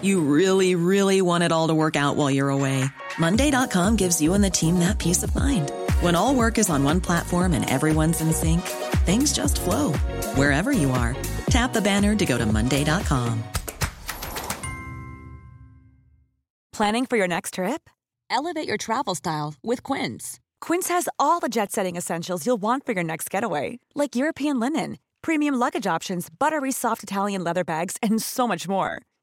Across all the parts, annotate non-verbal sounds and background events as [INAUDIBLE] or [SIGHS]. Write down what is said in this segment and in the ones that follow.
You really, really want it all to work out while you're away. Monday.com gives you and the team that peace of mind. When all work is on one platform and everyone's in sync, things just flow wherever you are. Tap the banner to go to Monday.com. Planning for your next trip? Elevate your travel style with Quince. Quince has all the jet setting essentials you'll want for your next getaway, like European linen, premium luggage options, buttery soft Italian leather bags, and so much more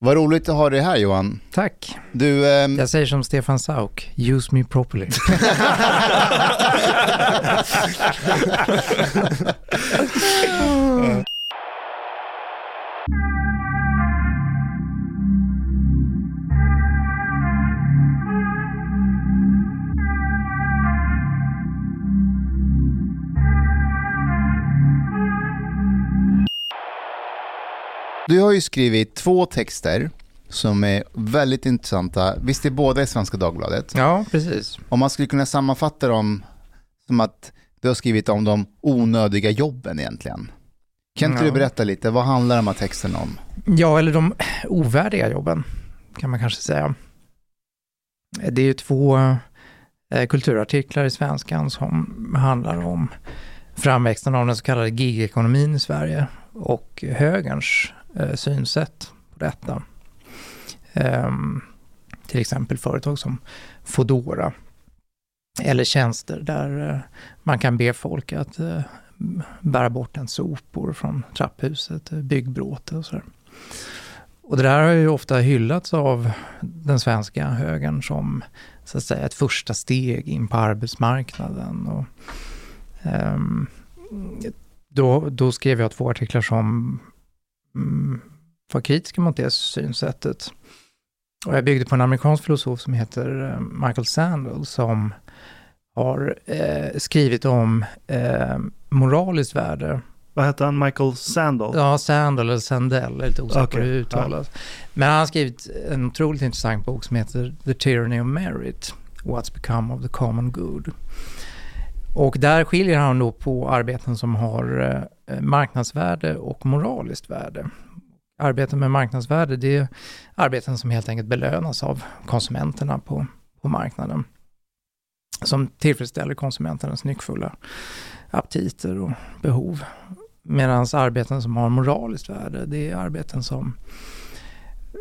Vad roligt att ha dig här Johan. Tack. Du, ehm... Jag säger som Stefan Sauk, use me properly. [LAUGHS] [LAUGHS] Du har ju skrivit två texter som är väldigt intressanta. Visst är båda i Svenska Dagbladet? Ja, precis. Om man skulle kunna sammanfatta dem som att du har skrivit om de onödiga jobben egentligen. Kan inte ja. du berätta lite, vad handlar de här texterna om? Ja, eller de [CLEARS THROAT] ovärdiga jobben kan man kanske säga. Det är ju två eh, kulturartiklar i Svenskan som handlar om framväxten av den så kallade gigekonomin i Sverige och högerns eh, synsätt på detta. Eh, till exempel företag som Fodora eller tjänster där eh, man kan be folk att eh, bära bort en sopor från trapphuset, eh, byggbråte och sådär. Och det där har ju ofta hyllats av den svenska högern som så att säga ett första steg in på arbetsmarknaden. Och, um, då, då skrev jag två artiklar som var kritiska mot det synsättet. Och jag byggde på en amerikansk filosof som heter eh, Michael Sandel som har eh, skrivit om eh, moraliskt värde. Vad heter han? Michael Sandel? Ja, Sandel eller Sandell, jag är lite osäker okay. hur det uttalas. Ja. Men han har skrivit en otroligt intressant bok som heter The Tyranny of Merit, What's Become of the Common Good. Och där skiljer han då på arbeten som har eh, Eh, marknadsvärde och moraliskt värde arbeten med marknadsvärde, det är arbeten som helt enkelt belönas av konsumenterna på, på marknaden. Som tillfredsställer konsumenternas nyckfulla aptiter och behov. Medan arbeten som har moraliskt värde, det är arbeten som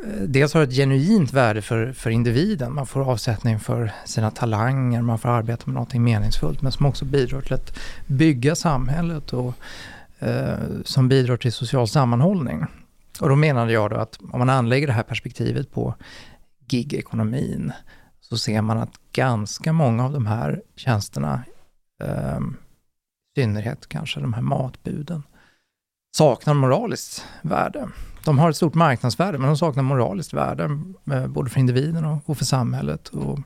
eh, dels har ett genuint värde för, för individen, man får avsättning för sina talanger, man får arbeta med någonting meningsfullt, men som också bidrar till att bygga samhället och Eh, som bidrar till social sammanhållning. Och då menade jag då att om man anlägger det här perspektivet på gigekonomin så ser man att ganska många av de här tjänsterna, eh, i synnerhet kanske de här matbuden, saknar moraliskt värde. De har ett stort marknadsvärde, men de saknar moraliskt värde, eh, både för individen och, och, för samhället. Och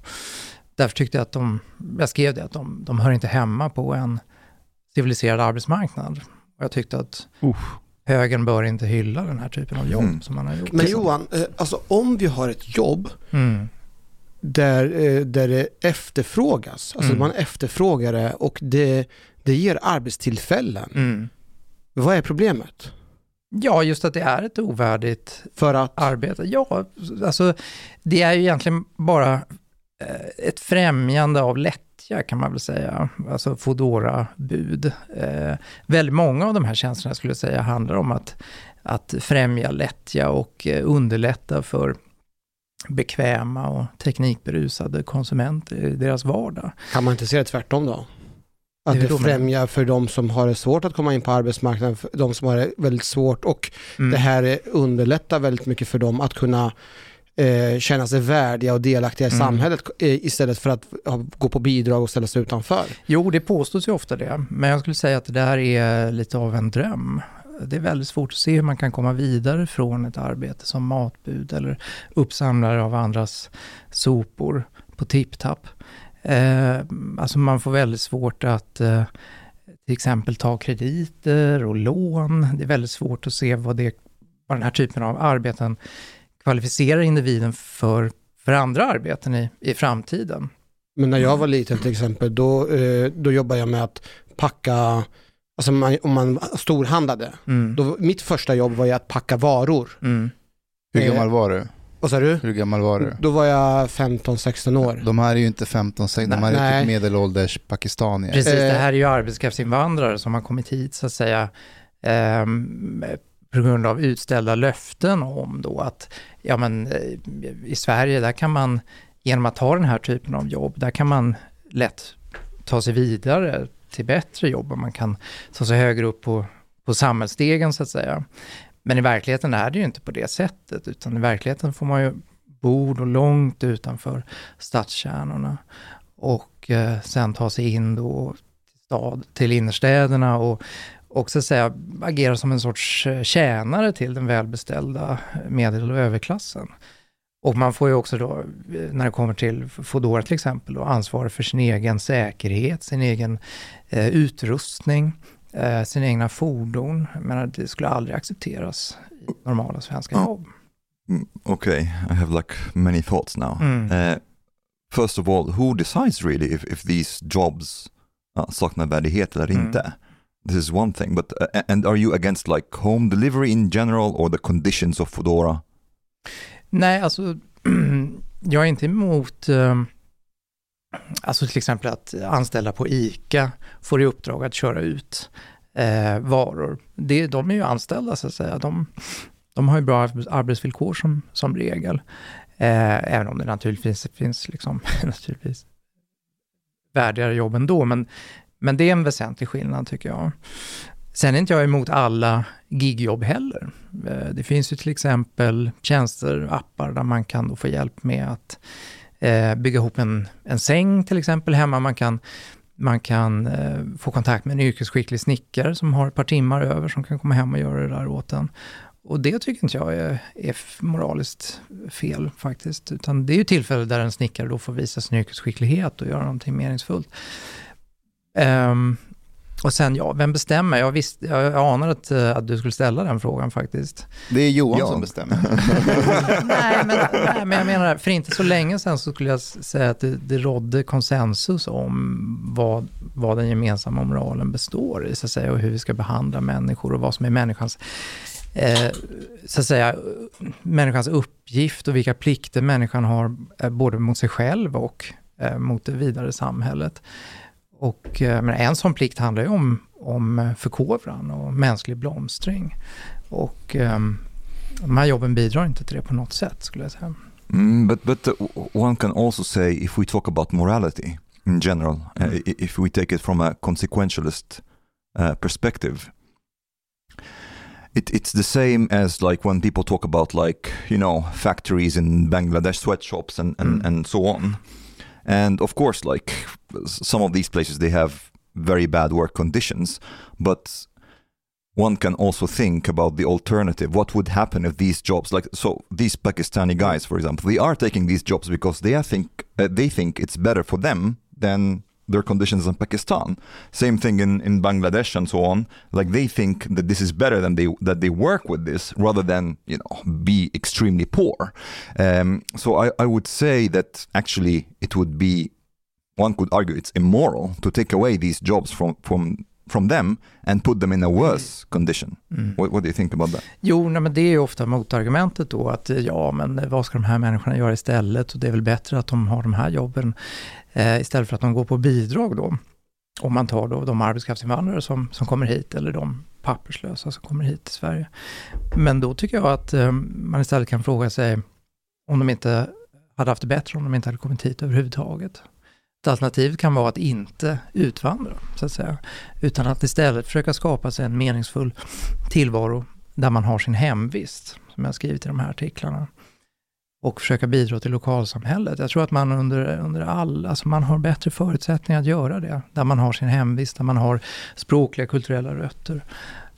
därför tyckte jag att de, jag skrev det, att de, de hör inte hemma på en civiliserad arbetsmarknad. Och jag tyckte att uh högern bör inte hylla den här typen av jobb mm. som man har gjort. Men Johan, eh, alltså om vi har ett jobb mm. där, eh, där det efterfrågas, alltså mm. man efterfrågar det och det, det ger arbetstillfällen. Mm. Vad är problemet? Ja, just att det är ett ovärdigt För att? arbete. Ja, alltså det är ju egentligen bara eh, ett främjande av lätt lättja kan man väl säga, alltså fodora bud Eh, väldigt många av de här tjänsterna skulle jag säga handlar om att, att främja lättja och eh, underlätta för bekväma och teknikberusade konsumenter i deras vardag. Kan man inte se det tvärtom då? Att Det främjar för de som har det svårt att komma in på arbetsmarknaden, för de som har det väldigt svårt och Mm. det här är- underlättar väldigt mycket för dem att kunna eh, känna sig värdiga och delaktiga i Mm. samhället eh, istället för att gå på bidrag och ställa sig utanför. Jo, det påstås ju ofta det, men jag skulle säga att det där är lite av en dröm. Det är väldigt svårt att se hur man kan komma vidare från ett arbete som matbud eller uppsamlare av andras sopor på tipptapp. Eh, alltså man får väldigt svårt att eh, till exempel ta krediter och lån. Det är väldigt svårt att se vad, det, vad den här typen av arbeten kvalificerar individen för, för andra arbeten i, i framtiden. Men när jag var liten till exempel, då, eh, då jobbade jag med att packa, alltså man, om man storhandlade, Mm. då, mitt första jobb var ju att packa varor. Mm. Hur Eh, gammal var du? Vad sa du? Hur gammal var du? Då var jag 15-16 år. De här är ju inte 15, 16, de här är Nej. typ medelålders pakistanier. Precis, det Eh. här är ju arbetskraftsinvandrare som har kommit hit så att säga ehm, på grund av utställda löften om då att ja men eh, i Sverige där kan man genom att ha den här typen av jobb, där kan man lätt ta sig vidare till bättre jobb och man kan ta sig högre upp på, på samhällsstegen så att säga. Men i verkligheten är det ju inte på det sättet, utan i verkligheten får man ju bo då långt utanför stadskärnorna och eh, sen ta sig in då till, stad, till innerstäderna och också säga agera som en sorts eh, tjänare till den välbeställda medel och överklassen. Och man får ju också då, eh, när det kommer till Foodora till exempel, då, ansvar för sin egen säkerhet, sin egen eh, utrustning, eh, sina egna fordon. Menar, det skulle aldrig accepteras i normala svenska jobb. Mm, Okay, I have like many thoughts now. Mm. Uh, first of all, who decides really if, if these jobs uh, saknar värdighet eller Mm. inte? This is one thing, but uh, and are you against like home delivery in general or the conditions of Foodora? Nej, alltså [CLEARS THROAT] jag är inte emot eh, alltså till exempel att anställda på ICA får i uppdrag att köra ut eh, varor. Det, de är ju anställda så att säga. De, de har ju bra arbetsvillkor som, som regel. Eh, även om det naturligtvis finns liksom, [LAUGHS] naturligtvis värdigare jobb ändå. Men, men det är en väsentlig skillnad tycker jag. Sen är inte jag emot alla gigjobb heller. Eh, det finns ju till exempel tjänster, appar där man kan då få hjälp med att eh, bygga ihop en, en säng till exempel hemma. Man kan, man kan eh, få kontakt med en yrkesskicklig snickare som har ett par timmar över som kan komma hem och göra det där åt en. Och det tycker inte jag är, är moraliskt fel faktiskt. Utan det är ju tillfällen där en snickare då får visa sin yrkesskicklighet och göra någonting meningsfullt. Ehm, och sen, ja, vem bestämmer? Jag, visste, jag anade att, eh, att du skulle ställa den frågan faktiskt. Det är Johan Ja. som bestämmer. [LAUGHS] nej, men, nej, men jag menar, för inte så länge sedan så skulle jag säga att det, det rådde konsensus om vad, vad den gemensamma moralen består i, så att säga, och hur vi ska behandla människor och vad som är människans, eh, så att säga, människans uppgift och vilka plikter människan har, eh, både mot sig själv och eh, mot det vidare samhället. Och eh, men en sån plikt handlar ju om, om förkovran och mänsklig blomstring. Och ehm, de här jobben bidrar inte till det på något sätt skulle jag säga. Mm, but but uh, one can also say if we talk about morality in general, uh, Mm. i- if we take it from a consequentialist uh, perspective, it, it's the same as like when people talk about like you know factories in Bangladesh, sweatshops, and and, Mm. and so on. And of course, like some of these places, they have very bad work conditions, but one can also think about the alternative. What would happen if these jobs, like so, these Pakistani guys, for example, they are taking these jobs because they think uh, they think it's better for them than their conditions in Pakistan. Same thing in, in Bangladesh and so on. Like they think that this is better than they that they work with this rather than you know be extremely poor. Um, so I, I would say that actually it would be one could argue it's immoral to take away these jobs from from from them and put them in a worse condition. Mm. What, what do you think about that? Jo, nej, men det är ju ofta motargumentet då att ja, men vad ska de här människorna göra istället? Och det är väl bättre att de har de här jobben eh, istället för att de går på bidrag då. Om man tar då de arbetskraftsinvandrare som, som kommer hit eller de papperslösa som kommer hit till Sverige. Men då tycker jag att eh, man istället kan fråga sig om de inte hade haft det bättre om de inte hade kommit hit överhuvudtaget. alternativet kan vara att inte utvandra, så att säga. Utan att istället försöka skapa sig en meningsfull tillvaro där man har sin hemvist, som jag skrivit i de här artiklarna. Och försöka bidra till lokalsamhället. Jag tror att man under, under all, alltså man har bättre förutsättningar att göra det. Där man har sin hemvist, där man har språkliga, kulturella rötter.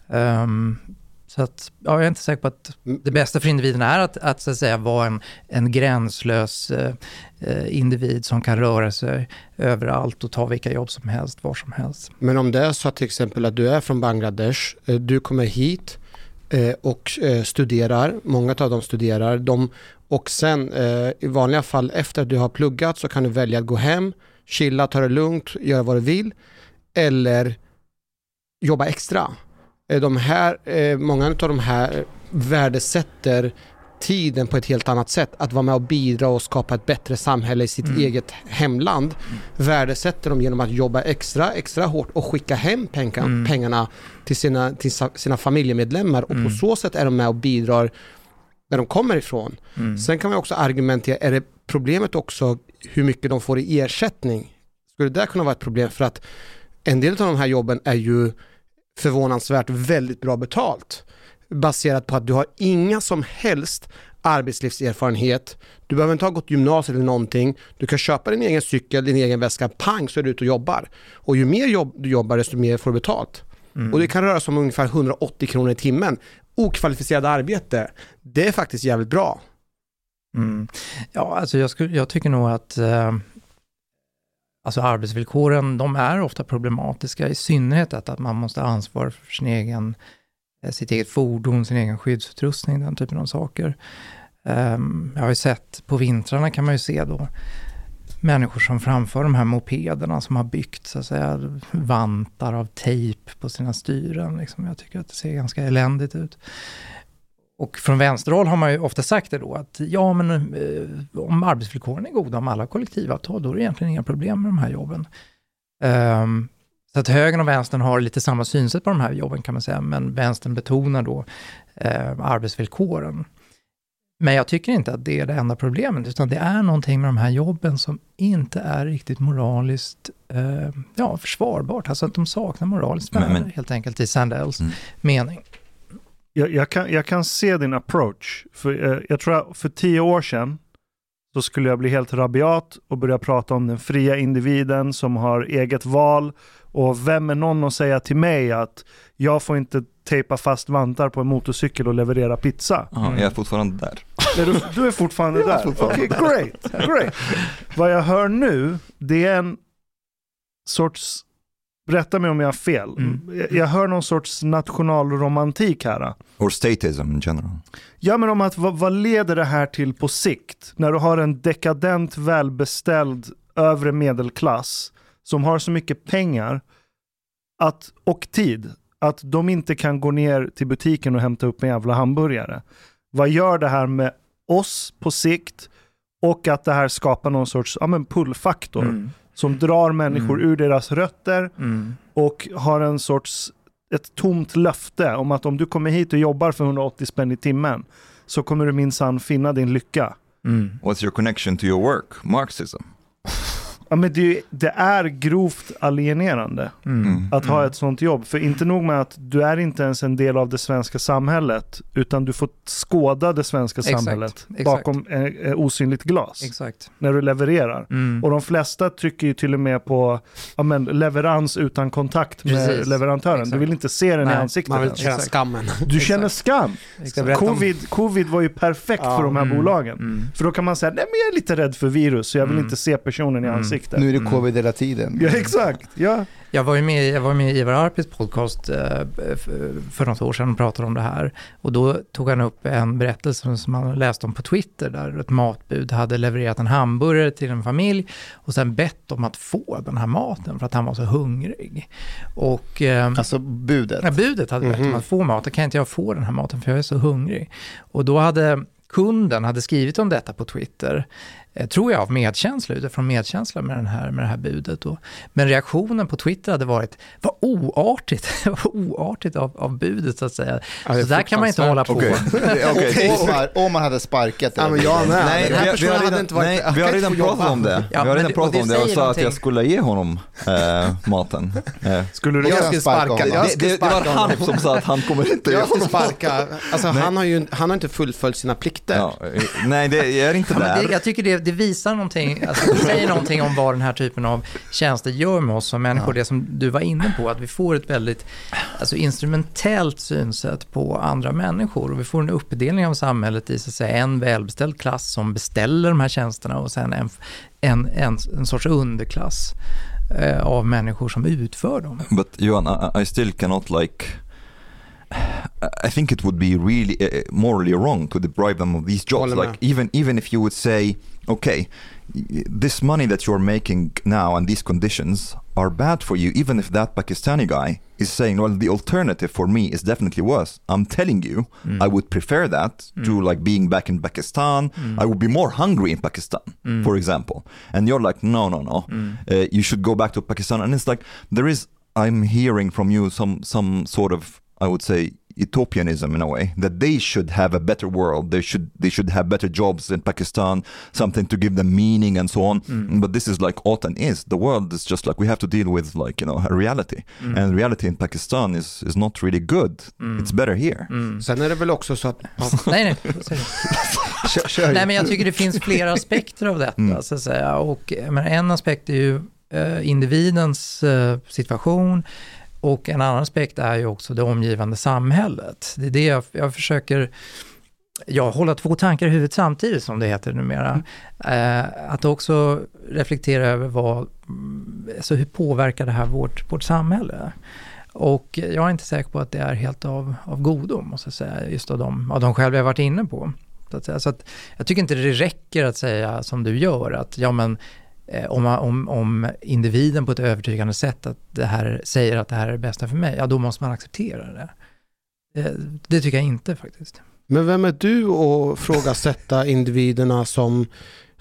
Um, så att, ja, jag är inte säker på att det bästa för individen är att, att, så att säga, vara en, en gränslös eh, eh individ som kan röra sig överallt och ta vilka jobb som helst, var som helst. Men om det är så till exempel att du är från Bangladesh, eh, du kommer hit eh, och eh, studerar, många av dem studerar, de, och sen eh, i vanliga fall efter att du har pluggat så kan du välja att gå hem, chilla, ta det lugnt, göra vad du vill eller jobba extra. Eh, de här, eh, många av de här värdesätter tiden på ett helt annat sätt. Att vara med och bidra och skapa ett bättre samhälle i sitt mm. eget hemland. Värdesätter de genom att jobba extra, extra hårt och skicka hem pengar, mm. pengarna till sina, till sina familjemedlemmar och på mm. så sätt är de med och bidrar där de kommer ifrån. Mm. Sen kan man också argumentera, är det problemet också hur mycket de får i ersättning? Skulle det där kunna vara ett problem? För att en del av de här jobben är ju förvånansvärt väldigt bra betalt. Baserat på att du har inga som helst arbetslivserfarenhet. Du behöver inte ha gått gymnasiet eller någonting. Du kan köpa din egen cykel, din egen väska, pang så är du ute och jobbar. Och ju mer jobb du jobbar desto mer får du betalt. Mm. Och det kan röra sig om ungefär 180 kronor i timmen okvalificerade arbete, det är faktiskt jävligt bra. Mm. Ja, alltså jag, skulle, jag tycker nog att eh, Alltså arbetsvillkoren, de är ofta problematiska, i synnerhet att, att man måste ansvara för sin egen, eh, sitt eget fordon, sin egen skyddsutrustning, den typen av saker. Um, jag har ju sett, på vintrarna kan man ju se då människor som framför de här mopederna som har byggt så att säga vantar av tejp på sina styren. Liksom. Jag tycker att det ser ganska eländigt ut. Och från vänsterhåll har man ju ofta sagt det då att ja men eh, om arbetsvillkoren är goda, om alla kollektivavtal, då är det egentligen inga problem med de här jobben. Um, så att högern och vänstern har lite samma synsätt på de här jobben kan man säga, men vänstern betonar då eh, arbetsvillkoren. Men jag tycker inte att det är det enda problemet, utan det är någonting med de här jobben som inte är riktigt moraliskt eh, ja, försvarbart. Alltså att de saknar moraliskt värde helt enkelt i Sandells mm. mening jag, jag, kan, jag kan se din approach. För, eh, jag tror att för tio år sedan så skulle jag bli helt rabiat och börja prata om den fria individen som har eget val. Och vem är någon att säga till mig att jag får inte tejpa fast vantar på en motorcykel och leverera pizza? Ja, jag är fortfarande där. Är du, du är fortfarande där? Okej, okay, great, great. Vad jag hör nu, det är en sorts Rätta mig om jag har fel. Mm. Jag hör någon sorts nationalromantik här. Or statism in general. Ja, men om att vad, vad, leder det här till på sikt? När du har en dekadent, välbeställd övre medelklass som har så mycket pengar att, och tid att de inte kan gå ner till butiken och hämta upp en jävla hamburgare. Vad gör det här med oss på sikt och att det här skapar någon sorts ja, men pullfaktor? Mm som drar människor mm. ur deras rötter mm. och har en sorts, ett tomt löfte om att om du kommer hit och jobbar för 180 spänn i timmen så kommer du minsann finna din lycka. Mm. What's your connection to your work? Marxism? [LAUGHS] Ja, men det, det, är grovt alienerande mm. mm. att ha mm. ett sånt jobb. För inte nog med att du är inte ens en del av det svenska samhället, utan du får skåda det svenska exakt, samhället exakt. bakom ett osynligt glas. Exakt. När du levererar. Mm. Och de flesta trycker ju till och med på ja, men, leverans utan kontakt med Precis. leverantören. Exakt. Du vill inte se den Nej, i ansiktet. Man vill känna skammen. Du känner skam. Covid, covid var ju perfekt ja. för de här mm. bolagen. Mm. För då kan man säga, nej men jag är lite rädd för virus, så jag vill inte se personen i ansiktet ansikte. Nu är det mm. covid hela tiden. Ja, exakt. Ja. Jag var ju med, jag var med i Ivar Arpis podcast eh, för något år sedan och pratade om det här. Och då tog han upp en berättelse som han läste om på Twitter, där ett matbud hade levererat en hamburgare till en familj och sen bett om att få den här maten för att han var så hungrig. Och, eh, alltså budet? Ja, budet hade bett mm -hmm. om mhm. att få maten. Kan inte jag få den här maten för jag är så hungrig? Och då hade kunden hade skrivit om detta på Twitter tror jag, av medkänsla, utifrån medkänsla med, den här, med det här budet. Då. Men reaktionen på Twitter hade varit, vad oartigt, [LAUGHS] vad oartigt av, av budet så att säga. Ja, så där kan man inte hålla på. Okay. [LAUGHS] okay. om, man, hade sparkat det. Ja, men jag med. Nej, vi, vi, har redan, nej, vi har redan pratat om det. Ja, vi har redan det, pratat om det och sa att jag skulle ge honom äh, maten. Äh. Skulle du jag skulle sparka, jag skulle det, det, det var han som sa att han kommer inte [LAUGHS] ge honom sparka. Alltså, han, har ju, han har inte fullföljt sina plikter. Ja, nej, det är inte där. jag tycker det, det visar någonting, alltså, det säger någonting om vad den här typen av tjänster gör med oss som människor. Det som du var inne på, att vi får ett väldigt alltså, instrumentellt synsätt på andra människor. Och vi får en uppdelning av samhället i så att säga, en välbeställd klass som beställer de här tjänsterna och sen en, en, en, en sorts underklass eh, av människor som utför dem. But Johan, I, I still cannot like I think it would be really uh, morally wrong to deprive them of these jobs. Like even even if you would say, okay, this money that you're making now and these conditions are bad for you, even if that Pakistani guy is saying, well, the alternative for me is definitely worse. I'm telling you, mm. I would prefer that mm. to like being back in Pakistan. Mm. I would be more hungry in Pakistan, mm. for example. And you're like, no, no, no, mm. uh, you should go back to Pakistan. And it's like there is. I'm hearing from you some some sort of I would say utopianism in a way that they should have a better world they should they should have better jobs in pakistan something to give them meaning and so on mm. but this is like autumn is the world is just like we have to deal with like you know a reality mm. and reality in pakistan is is not really good mm. it's better here mm. sen är det väl också så att [LAUGHS] nej nej [LAUGHS] kör, kör. nej men jag tycker det finns flera [LAUGHS] aspekter av detta mm. så att säga och men en aspekt är ju eh, individens eh, situation och en annan aspekt är ju också det omgivande samhället. Det är det jag, jag försöker jag hålla två tankar i huvudet samtidigt som det heter numera. Mm. Eh, att också reflektera över vad, alltså hur påverkar det här vårt, vårt samhälle? Och jag är inte säker på att det är helt av, av godo, måste jag säga, just av de, av de skäl jag varit inne på. Så, att, så att jag tycker inte det räcker att säga som du gör, att ja men Eh, om, om, om individen på ett övertygande sätt att det här, säger att det här är det bästa för mig, ja då måste man acceptera det. Det, det tycker jag inte faktiskt. Men vem är du att frågasätta individerna som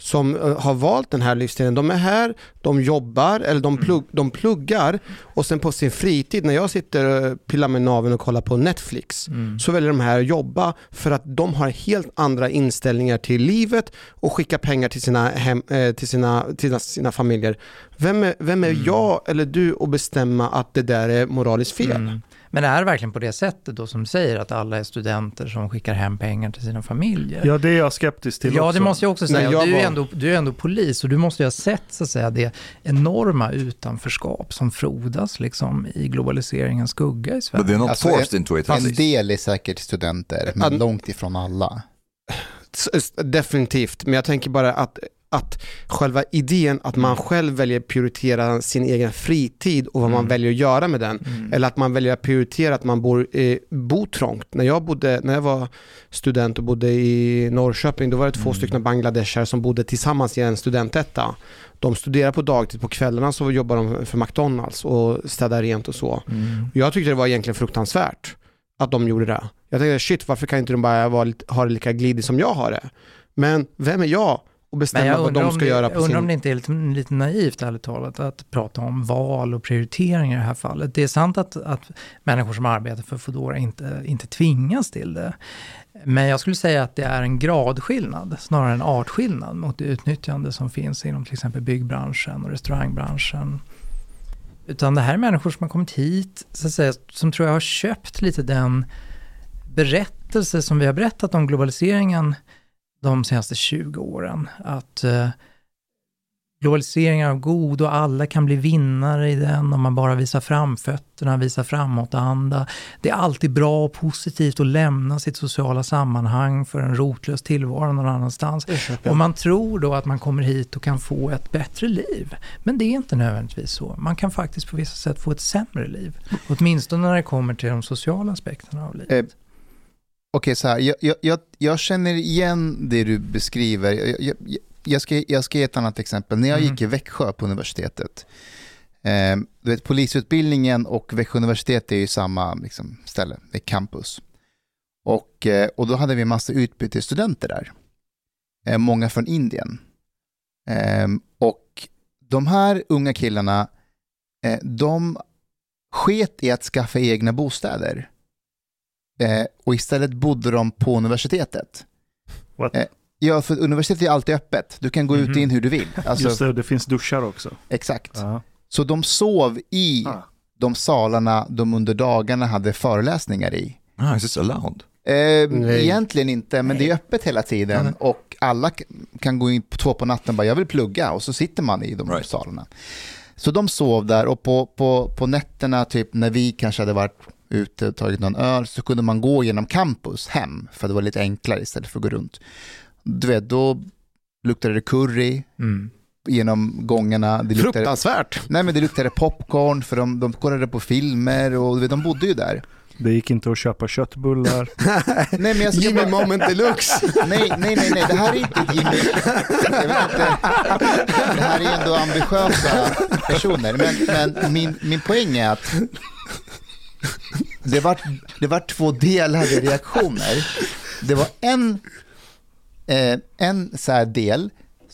som eh, har valt den här livsstilen. De är här, de jobbar eller de, plugg, de pluggar och sen på sin fritid när jag sitter och pillar med naven och kollar på Netflix mm. så väljer de här att jobba för att de har helt andra inställningar till livet och skickar pengar till sina, hem, eh, till sina, till sina familjer. Vem är, vem är mm. jag eller du att bestämma att det där är moraliskt fel? Mm. Men är det verkligen på det sättet då som säger att alla är studenter som skickar hem pengar till sina familjer? Ja, det är jag skeptisk till Ja, också. det måste jag också säga. Jag du, är ändå, du är ändå polis och du måste ju ha sett så att säga, det enorma utanförskap som frodas liksom, i globaliseringens skugga i Sverige. They're not alltså, forced into it. En del är säkert studenter, men långt ifrån alla. Definitivt, men jag tänker bara att att själva idén att man mm. själv väljer att prioritera sin egen fritid och vad mm. man väljer att göra med den. Mm. Eller att man väljer att prioritera att man bor, eh, bor trångt. När jag, bodde, när jag var student och bodde i Norrköping, då var det två mm. stycken bangladeshare som bodde tillsammans i en studentetta. De studerar på dagtid, på kvällarna så jobbar de för McDonalds och städar rent och så. Mm. Jag tyckte det var egentligen fruktansvärt att de gjorde det. Jag tänkte shit, varför kan inte de bara vara, ha det lika glidigt som jag har det? Men vem är jag och bestämma vad de ska det, göra på Jag undrar sin... om det inte är lite, lite naivt, ärligt talat, att prata om val och prioriteringar i det här fallet. Det är sant att, att människor som arbetar för Foodora inte, inte tvingas till det. Men jag skulle säga att det är en gradskillnad, snarare en artskillnad mot det utnyttjande som finns inom till exempel byggbranschen och restaurangbranschen. Utan det här är människor som har kommit hit, så att säga, som tror jag har köpt lite den berättelse som vi har berättat om globaliseringen de senaste 20 åren. Att eh, globaliseringen är god och alla kan bli vinnare i den om man bara visar framfötterna, visar framåtanda. Det är alltid bra och positivt att lämna sitt sociala sammanhang för en rotlös tillvaro någon annanstans. Och man tror då att man kommer hit och kan få ett bättre liv. Men det är inte nödvändigtvis så. Man kan faktiskt på vissa sätt få ett sämre liv. Åtminstone när det kommer till de sociala aspekterna av livet. Okej, så här, jag, jag, jag, jag, känner igen det du beskriver. Jag, jag, ska, jag ska ge ett annat exempel. När jag mm. gick i Växjö på universitetet, eh, du vet, polisutbildningen och Växjö universitet är ju samma liksom, ställe, det är campus. Och, eh, och då hade vi en massa utbytesstudenter där, eh, många från Indien. Ehm, och de här unga killarna, eh, de sket i att skaffa egna bostäder. Eh, och istället bodde de på universitetet. What? Eh, ja, för universitetet är alltid öppet. Du kan gå ut och in hur du vill. Alltså, Just det, det finns duschar också. Exakt. Ja. Så de sov i Ah. de salarna de under dagarna hade föreläsningar i. Ah, is this allowed? Eh, Nej. egentligen inte, men det är öppet hela tiden och alla kan gå in på två på natten och bara jag vill plugga och så sitter man i de Right. salarna. Så de sov där och på, på, på nätterna, typ när vi kanske hade varit ute och tagit någon öl, så kunde man gå genom campus hem, för det var lite enklare istället för att gå runt. Du vet, då luktade det curry Mm. genom gångarna. Det luktade, Fruktansvärt. nej men det luktade popcorn, för de, de kollade på filmer och du vet, de bodde ju där. Det gick inte att köpa köttbullar. [LAUGHS] Nej, men jag ska Jimmy bara- moment deluxe. Nej, nej, nej, nej, det här är inte Jimmy. Jag vet inte. Det här är ändå ambitiösa personer. Men, men min, min poäng är att det var, det var två delade reaktioner. Det var en, eh, en så här del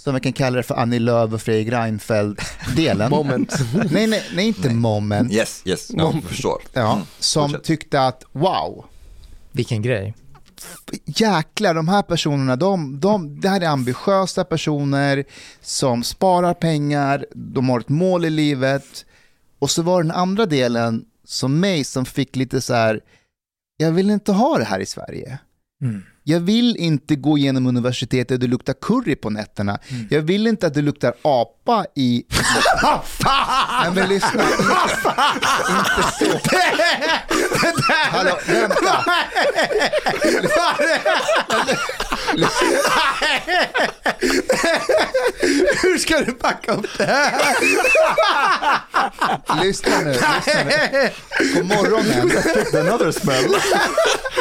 som vi kan kalla det för Annie Lööf och Fredrik Reinfeldt-delen. [LAUGHS] Moment. Nej, nej, nej, inte moment. Yes, yes, no, förstår. Ja, Mm. som Fortsätt. tyckte att wow, Vilken grej. jäklar, de här personerna, de, de, det här är ambitiösa personer som sparar pengar, de har ett mål i livet. Och så var den andra delen som mig som fick lite så här, jag vill inte ha det här i Sverige. Mm. Jag vill inte gå igenom universitetet och det luktar curry på nätterna. Mm. Jag vill inte att det luktar apa i... Nej men lyssna, inte, inte så. Hallå, vänta. Hur ska du backa upp det här? Lyssna nu, lyssna nu. På morgonen, Another smell.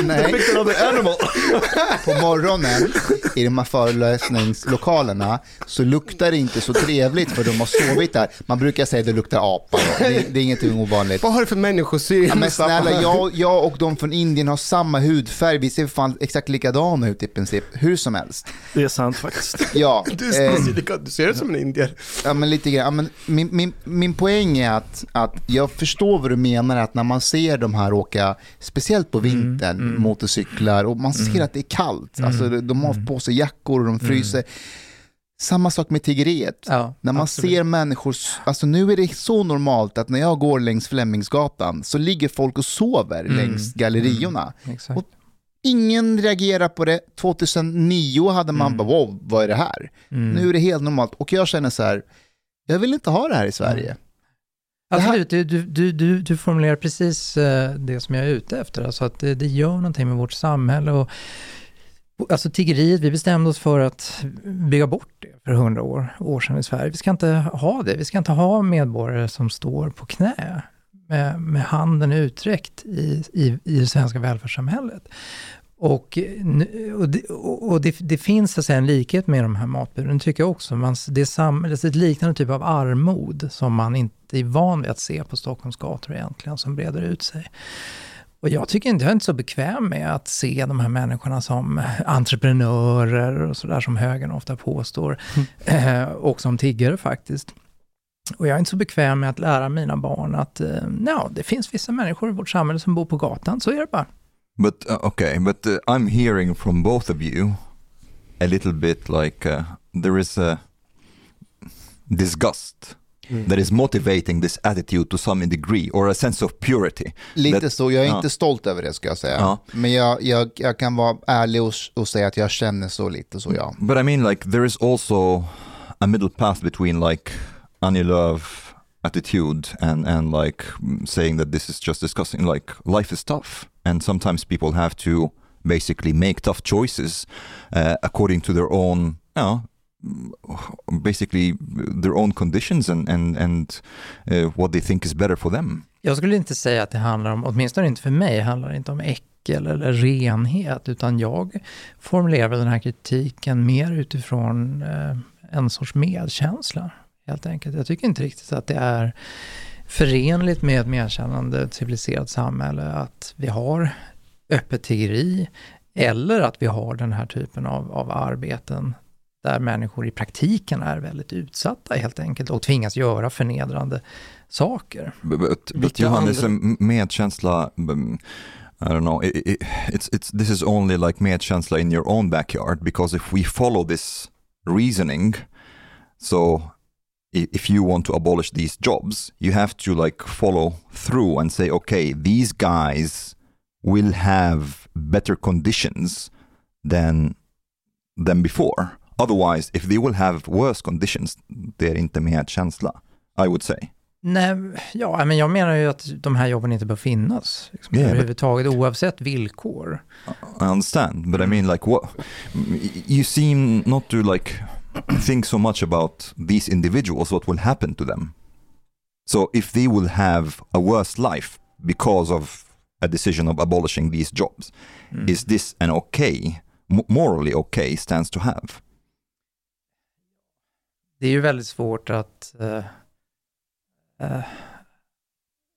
nej, Another animal. på morgonen i de här föreläsningslokalerna så luktar det inte så trevligt för de har sovit där. Man brukar säga att det luktar apa, det är, det är ingenting ovanligt. Vad har du för människosyn? Ja, men snälla, jag, jag och de från Indien har samma hudfärg, vi ser fan exakt likadana ut i princip, hur som helst. Det är sant faktiskt. Ja, Du, ser- eh, du ser ut som en indier. Ja, men lite grann. Ja, men min, min, min poäng är att, att jag förstår vad du menar, att när man ser de här åka, speciellt på vintern, motorcyklar och man ser att det är kallt, alltså de har på sig jackor och de fryser. Samma sak med tiggeriet. Ja, när man absolut. ser människor, alltså nu är det så normalt att när jag går längs Flemingsgatan så ligger folk och sover längs galleriorna. Exakt. Och ingen reagerar på det. 2009 hade man bara, wow, vad är det här? Mm. Nu är det helt normalt. Och jag känner så här, jag vill inte ha det här i Sverige. Här- Absolut, du, du, du, du, formulerar precis eh, det som jag är ute efter. Alltså att det, det gör någonting med vårt samhälle. Och alltså tiggeriet, vi bestämde oss för att bygga bort det för hundra år, år sedan i Sverige. Vi ska inte ha det. Vi ska inte ha medborgare som står på knä med, med handen uträckt i, i, i det svenska välfärdssamhället. Och, och, det, och det, det finns så säga, en likhet med de här matburen, tycker jag också. Man, det, är sam, det är ett liknande typ av armod som man inte är van vid att se på Stockholms gator egentligen, som breder ut sig. Och jag tycker inte, jag är inte så bekväm med att se de här människorna som [LAUGHS] entreprenörer och sådär som högern ofta påstår. Eh, och som tiggare faktiskt. Och jag är inte så bekväm med att lära mina barn att eh, ja, det finns vissa människor i vårt samhälle som bor på gatan, så är det bara. But uh, okay, but uh, I'm hearing from both of you a little bit like uh, there is a disgust that is motivating this attitude to some degree or a sense of purity. Lite That- så, jag är ja. inte stolt över det ska jag säga. Ja. Men jag, jag, jag kan vara ärlig och, och säga att jag känner så lite så ja. But I mean, like, there is also a middle path between like Annie Lööf attitude and and like mm, saying that this is just discussing like life is tough and sometimes people have to basically make tough choices uh, according to their own, you know, mm, Mm, basically their own conditions and and and uh, what they think is better for them. Jag skulle inte säga att det handlar om, åtminstone inte för mig, handlar det inte om äckel eller renhet, utan jag formulerar den här kritiken mer utifrån eh, en sorts medkänsla, helt enkelt. Jag tycker inte riktigt att det är förenligt med ett medkännande civiliserat samhälle att vi har öppet tiggeri eller att vi har den här typen av, av arbeten där människor i praktiken är väldigt utsatta helt enkelt och tvingas göra förnedrande saker. But, but, but Johannes, medkänsla, um, I don't know, it, it, it's, it's, this is only like medkänsla in your own backyard because if we follow this reasoning, so if you want to abolish these jobs, you have to like follow through and say, okay, these guys will have better conditions than than before. Otherwise, if they will have worse conditions, det är inte medkänsla, I would say. Nej, ja, men jag menar ju att de här jobben inte bör finnas liksom, yeah, överhuvudtaget, but, oavsett villkor. I understand, but I mean like what, you seem not to like think so much about these individuals, what will happen to them. So if they will have a worse life because of a decision of abolishing these jobs, mm. is this an okay, morally okay stance to have? Det är ju väldigt svårt att uh Uh,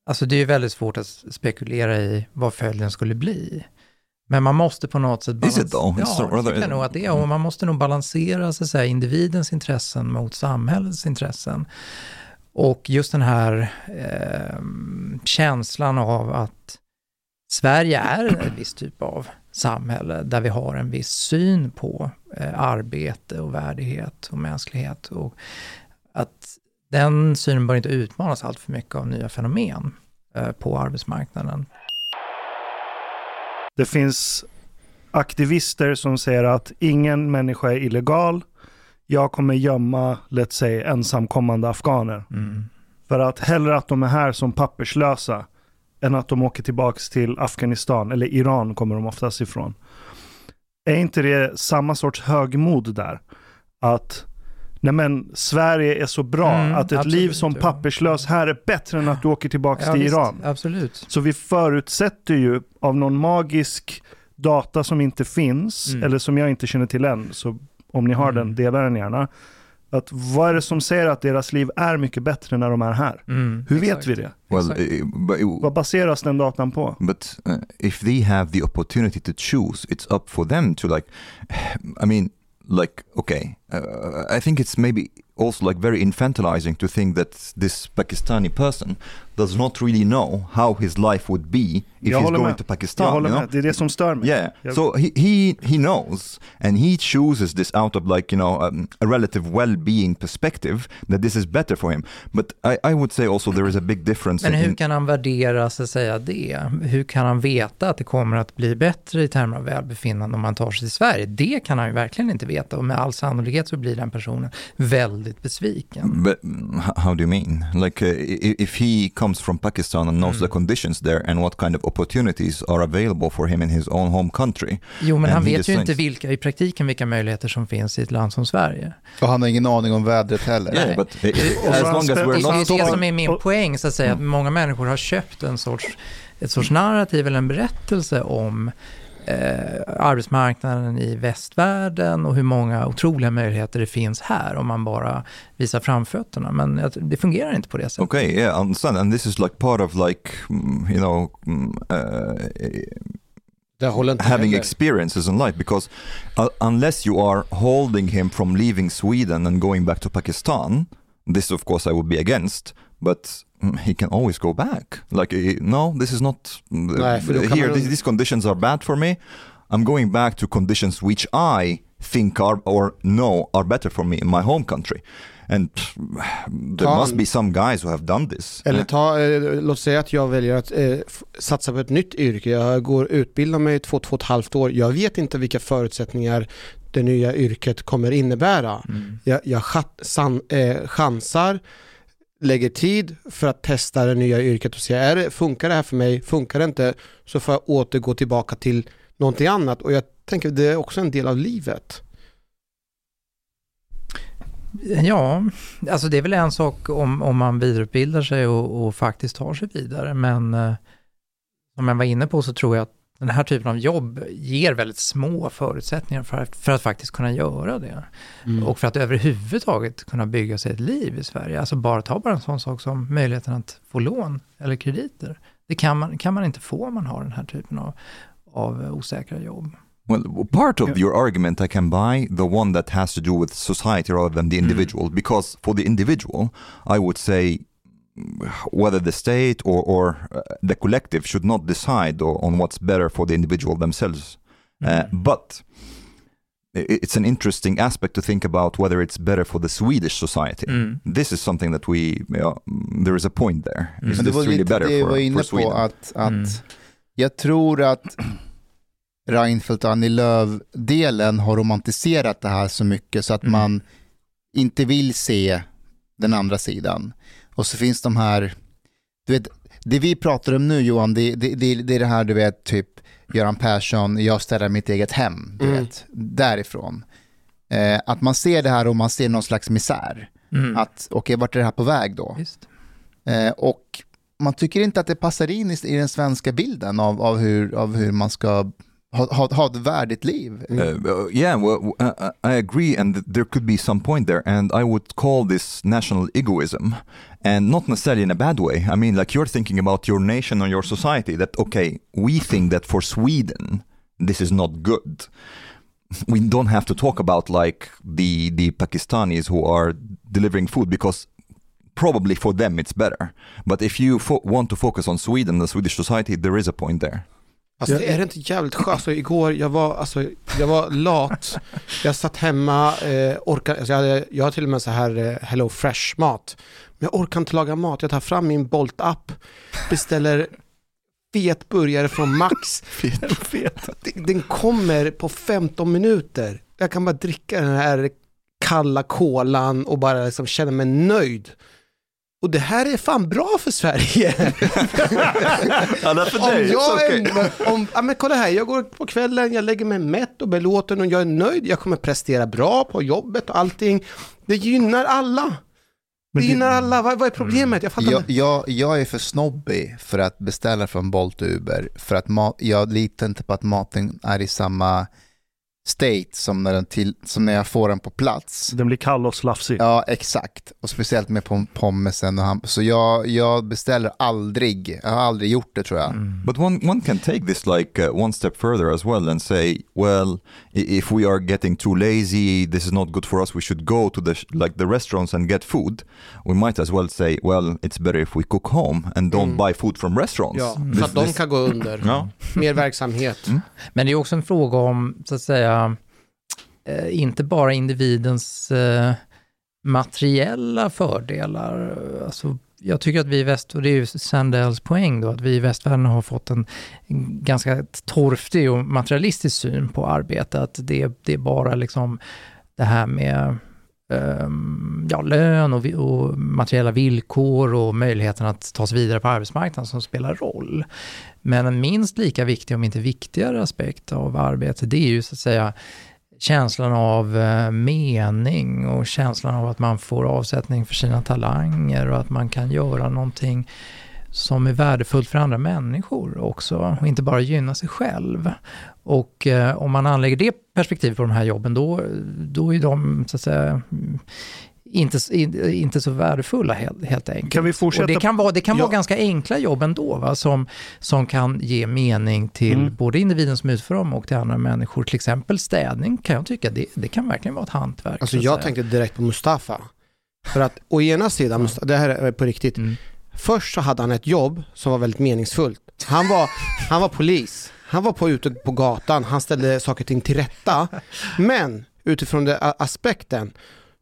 alltså det är väldigt svårt att spekulera i vad följden skulle bli. Men man måste på något sätt balansera. Ja, jag nog att det är. Och man måste nog balansera så att säga, individens intressen mot samhällets intressen. Och just den här eh, känslan av att Sverige är en viss typ av samhälle där vi har en viss syn på eh, arbete och värdighet och mänsklighet. Och att den synen bör inte utmanas allt för mycket av nya fenomen eh, på arbetsmarknaden. Det finns aktivister som säger att ingen människa är illegal. Jag kommer gömma, let's say, ensamkommande afghaner. Mm. För att hellre att de är här som papperslösa än att de åker tillbaka till Afghanistan, eller Iran kommer de oftast ifrån. Är inte det samma sorts högmod där? Att nej men Sverige är så bra mm, att ett absolut, liv som papperslös här är bättre än att du åker tillbaka ja, till visst, Iran. Absolut. Så vi förutsätter ju av någon magisk data som inte finns, mm. eller som jag inte känner till än, så om ni har mm. den, dela den gärna. Att vad är det som säger att deras liv är mycket bättre när de är här? Mm, Hur vet vi det? Well, uh, but, uh, vad baseras den datan på? But uh, if they have the opportunity to choose, it's up for them to like, [SIGHS] I mean, like okay uh, i think it's maybe also like very infantilizing to think that this pakistani person does not really know how his life would be if he's going med. to Pakistan. Jag håller you know? med. Det är det som stör mig. Yeah. So he, he, he knows and he chooses this out of like, you know, um, a relative well-being perspective that this is better for him. But I, I would say also there is a big difference. Men hur in, kan han värdera så att säga det? Hur kan han veta att det kommer att bli bättre i termer av välbefinnande om man tar sig till Sverige? Det kan han ju verkligen inte veta och med all sannolikhet så blir den personen väldigt besviken. But how do you mean? Like uh, if he comes from Pakistan and knows mm. the conditions there and what kind of opportunities are available for him in his own home country. Jo, men han vet ju inte vilka, i praktiken vilka möjligheter som finns i ett land som Sverige. Och han har ingen aning om vädret heller. Yeah, but as long as we're not det är det som är min poäng, så att säga, mm. att många människor har köpt en sorts, ett sorts narrativ eller en berättelse om eh, arbetsmarknaden i västvärlden och hur många otroliga möjligheter det finns här om man bara visar framfötterna. Men det fungerar inte på det sättet. Okay, yeah, I understand. And this is like part of like, mm, you know, uh, having experiences in life because uh, unless you are holding him from leaving Sweden and going back to Pakistan, this of course I would be against, but he can always go back. Like, eh, no, this is not Nej, here. These, these conditions are bad for me. I'm going back to conditions which I think are or know are better for me in my home country. And there ta must be some guys who have done this. Eller ta, eh, låt säga att jag väljer att eh, satsa på ett nytt yrke. Jag går utbilda mig två, två och ett halvt år. Jag vet inte vilka förutsättningar det nya yrket kommer innebära. Mm. Jag, jag san, eh, chansar lägger tid för att testa det nya yrket och se, är det, funkar det här för mig? Funkar det inte? Så får jag återgå tillbaka till någonting annat och jag tänker det är också en del av livet. Ja, alltså det är väl en sak om, om man vidareutbildar sig och, och faktiskt tar sig vidare, men eh, som jag var inne på så tror jag att den här typen av jobb ger väldigt små förutsättningar för att, för att faktiskt kunna göra det. Mm. Och för att överhuvudtaget kunna bygga sig ett liv i Sverige. Alltså bara ta bara en sån sak som möjligheten att få lån eller krediter. Det kan man, kan man inte få om man har den här typen av, av osäkra jobb. Well, part of your argument I can buy the one that has to do with society rather than the mm. individual, mm. because for the individual, I would say whether the state or, or uh, the collective should not decide on what's better for the individual themselves. Mm. Uh, but it's an interesting aspect to think about whether it's better for the Swedish society. Mm. This is something that we, ja, there is a point there. Mm. Is this really better det for, var inne på att, att mm. jag tror att [CLEARS THROAT] Reinfeldt och Annie Lööf-delen har romantiserat det här så mycket så att mm. man inte vill se den andra sidan. Och så finns de här, du vet, det vi pratar om nu Johan, det, det, det, det är det här du vet, typ Göran Persson, jag ställer mitt eget hem, du mm. vet, därifrån. Eh, att man ser det här och man ser någon slags misär. Mm. Att, okej, okay, vart är det här på väg då? Eh, och man tycker inte att det passar in i, i den svenska bilden av, av, hur, av hur man ska ha, ha, ett värdigt liv. Uh, uh, yeah, well, uh, I agree and there could be some point there and I would call this national egoism and not necessarily in a bad way. I mean, like you're thinking about your nation or your society that, okay, we think that for Sweden, this is not good. We don't have to talk about like the, the Pakistanis who are delivering food because probably for them it's better. But if you want to focus on Sweden, the Swedish society, there is a point there. Alltså är det inte jävligt skönt? Alltså, igår, jag var, alltså, jag var lat. Jag satt hemma, eh, orkar, alltså, jag, hade, jag har till och med så här eh, Hello Fresh-mat. Men jag orkar inte laga mat. Jag tar fram min Bolt-app, beställer fet burgare från Max. [LAUGHS] fet, fet. Den kommer på 15 minuter. Jag kan bara dricka den här kalla kolan och bara liksom känna mig nöjd. Och det här är fan bra för Sverige. [LAUGHS] ja, för om dig, jag är, om, ja, men kolla här, jag går på kvällen, jag lägger mig mätt och belåten och jag är nöjd. Jag kommer prestera bra på jobbet och allting. Det gynnar alla. Det gynnar alla. Vad, vad är problemet? Jag fattar jag, jag, jag är för snobbig för att beställa från Bolt och Uber. För att jag litar inte på att maten är i samma state som när, den till, som när jag får den på plats. Den blir kall och slafsig. Ja, exakt. Och speciellt med pom pommesen. Och ham så jag, jag beställer aldrig, jag har aldrig gjort det tror jag. Mm. But one, one can take this like uh, one step further as well and say, well, if we are getting too lazy, this is not good for us, we should go to the, like the restaurants and get food. We might as well say, well, it's better if we cook home and don't mm. buy food from restaurants. Ja, mm. så att de kan gå under. [LAUGHS] ja. Mer verksamhet. Mm. Men det är också en fråga om, så att säga, Eh, eh, inte bara individens eh, materiella fördelar. Alltså, jag tycker att vi i väst, och det är ju Sandells poäng då, att vi i västvärlden har fått en ganska torftig och materialistisk syn på arbete. Att det, det är bara liksom det här med Ehm, ja, lön och, och, materiella villkor och möjligheten att ta sig vidare på arbetsmarknaden som spelar roll. Men en minst lika viktig, om inte viktigare aspekt av arbete, det är ju så att säga känslan av eh, mening och känslan av att man får avsättning för sina talanger och att man kan göra någonting som är värdefullt för andra människor också och inte bara gynna sig själv. Och eh, om man anlägger det perspektivet på de här jobben då, då är de så att säga inte, inte så värdefulla helt, enkelt. Kan vi fortsätta? Och det kan vara, det kan ja. vara ganska enkla jobb ändå, va? Som, som kan ge mening till mm. både individen som utför dem och till andra människor. Till exempel städning kan jag tycka, det, det kan verkligen vara ett hantverk. Alltså jag tänkte direkt på Mustafa. För att å ena sidan, ja. det här är på riktigt, mm. först så hade han ett jobb som var väldigt meningsfullt. Han var, han var polis, han var på, ute på gatan, han ställde saker och ting till rätta. Men utifrån den aspekten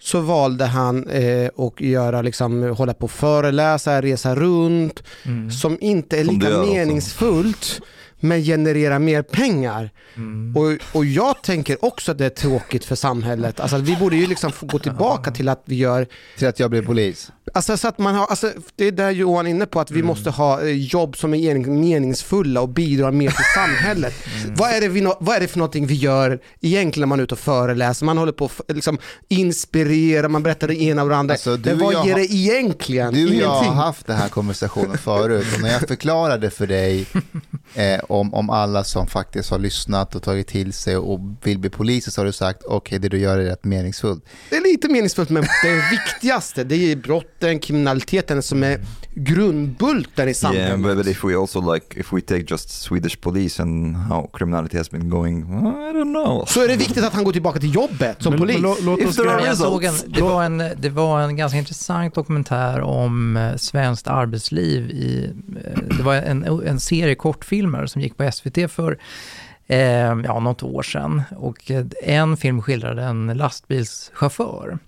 så valde han eh, att göra, liksom, hålla på och föreläsa, resa runt, mm. som inte är lika meningsfullt men generera mer pengar. Mm. Och, och jag tänker också att det är tråkigt för samhället. Alltså vi borde ju liksom få gå tillbaka till att vi gör... Till att jag blir polis? Alltså så att man har, alltså, det är där Johan är inne på, att vi mm. måste ha eh, jobb som är meningsfulla och bidrar mer till samhället. [LAUGHS] Mm. Vad, är det vi, vad är det för någonting vi gör egentligen när man är ute och föreläser? Man håller på att liksom, inspirera, man berättar det ena och det andra. Alltså, Men vad ger det egentligen? Du och jag har haft den här konversationen förut och när jag förklarade för dig [LAUGHS] eh, om, om alla som faktiskt har lyssnat och tagit till sig och vill bli poliser så har du sagt okej okay, det du gör är rätt meningsfullt. Det är lite meningsfullt men det viktigaste det är brotten, kriminaliteten som är grundbulten i samhället. Yeah, but if we also like, if we take just Swedish police and how criminality has been going, I don't know. Så är det viktigt att han går tillbaka till jobbet som men, polis. Låt, låt oss jag såg en, det, var en, det var en ganska intressant dokumentär om eh, svenskt arbetsliv i, eh, det var en, en serie kortfilmer som gick på SVT för eh, ja, något år sedan. Och eh, en film skildrade en lastbilschaufför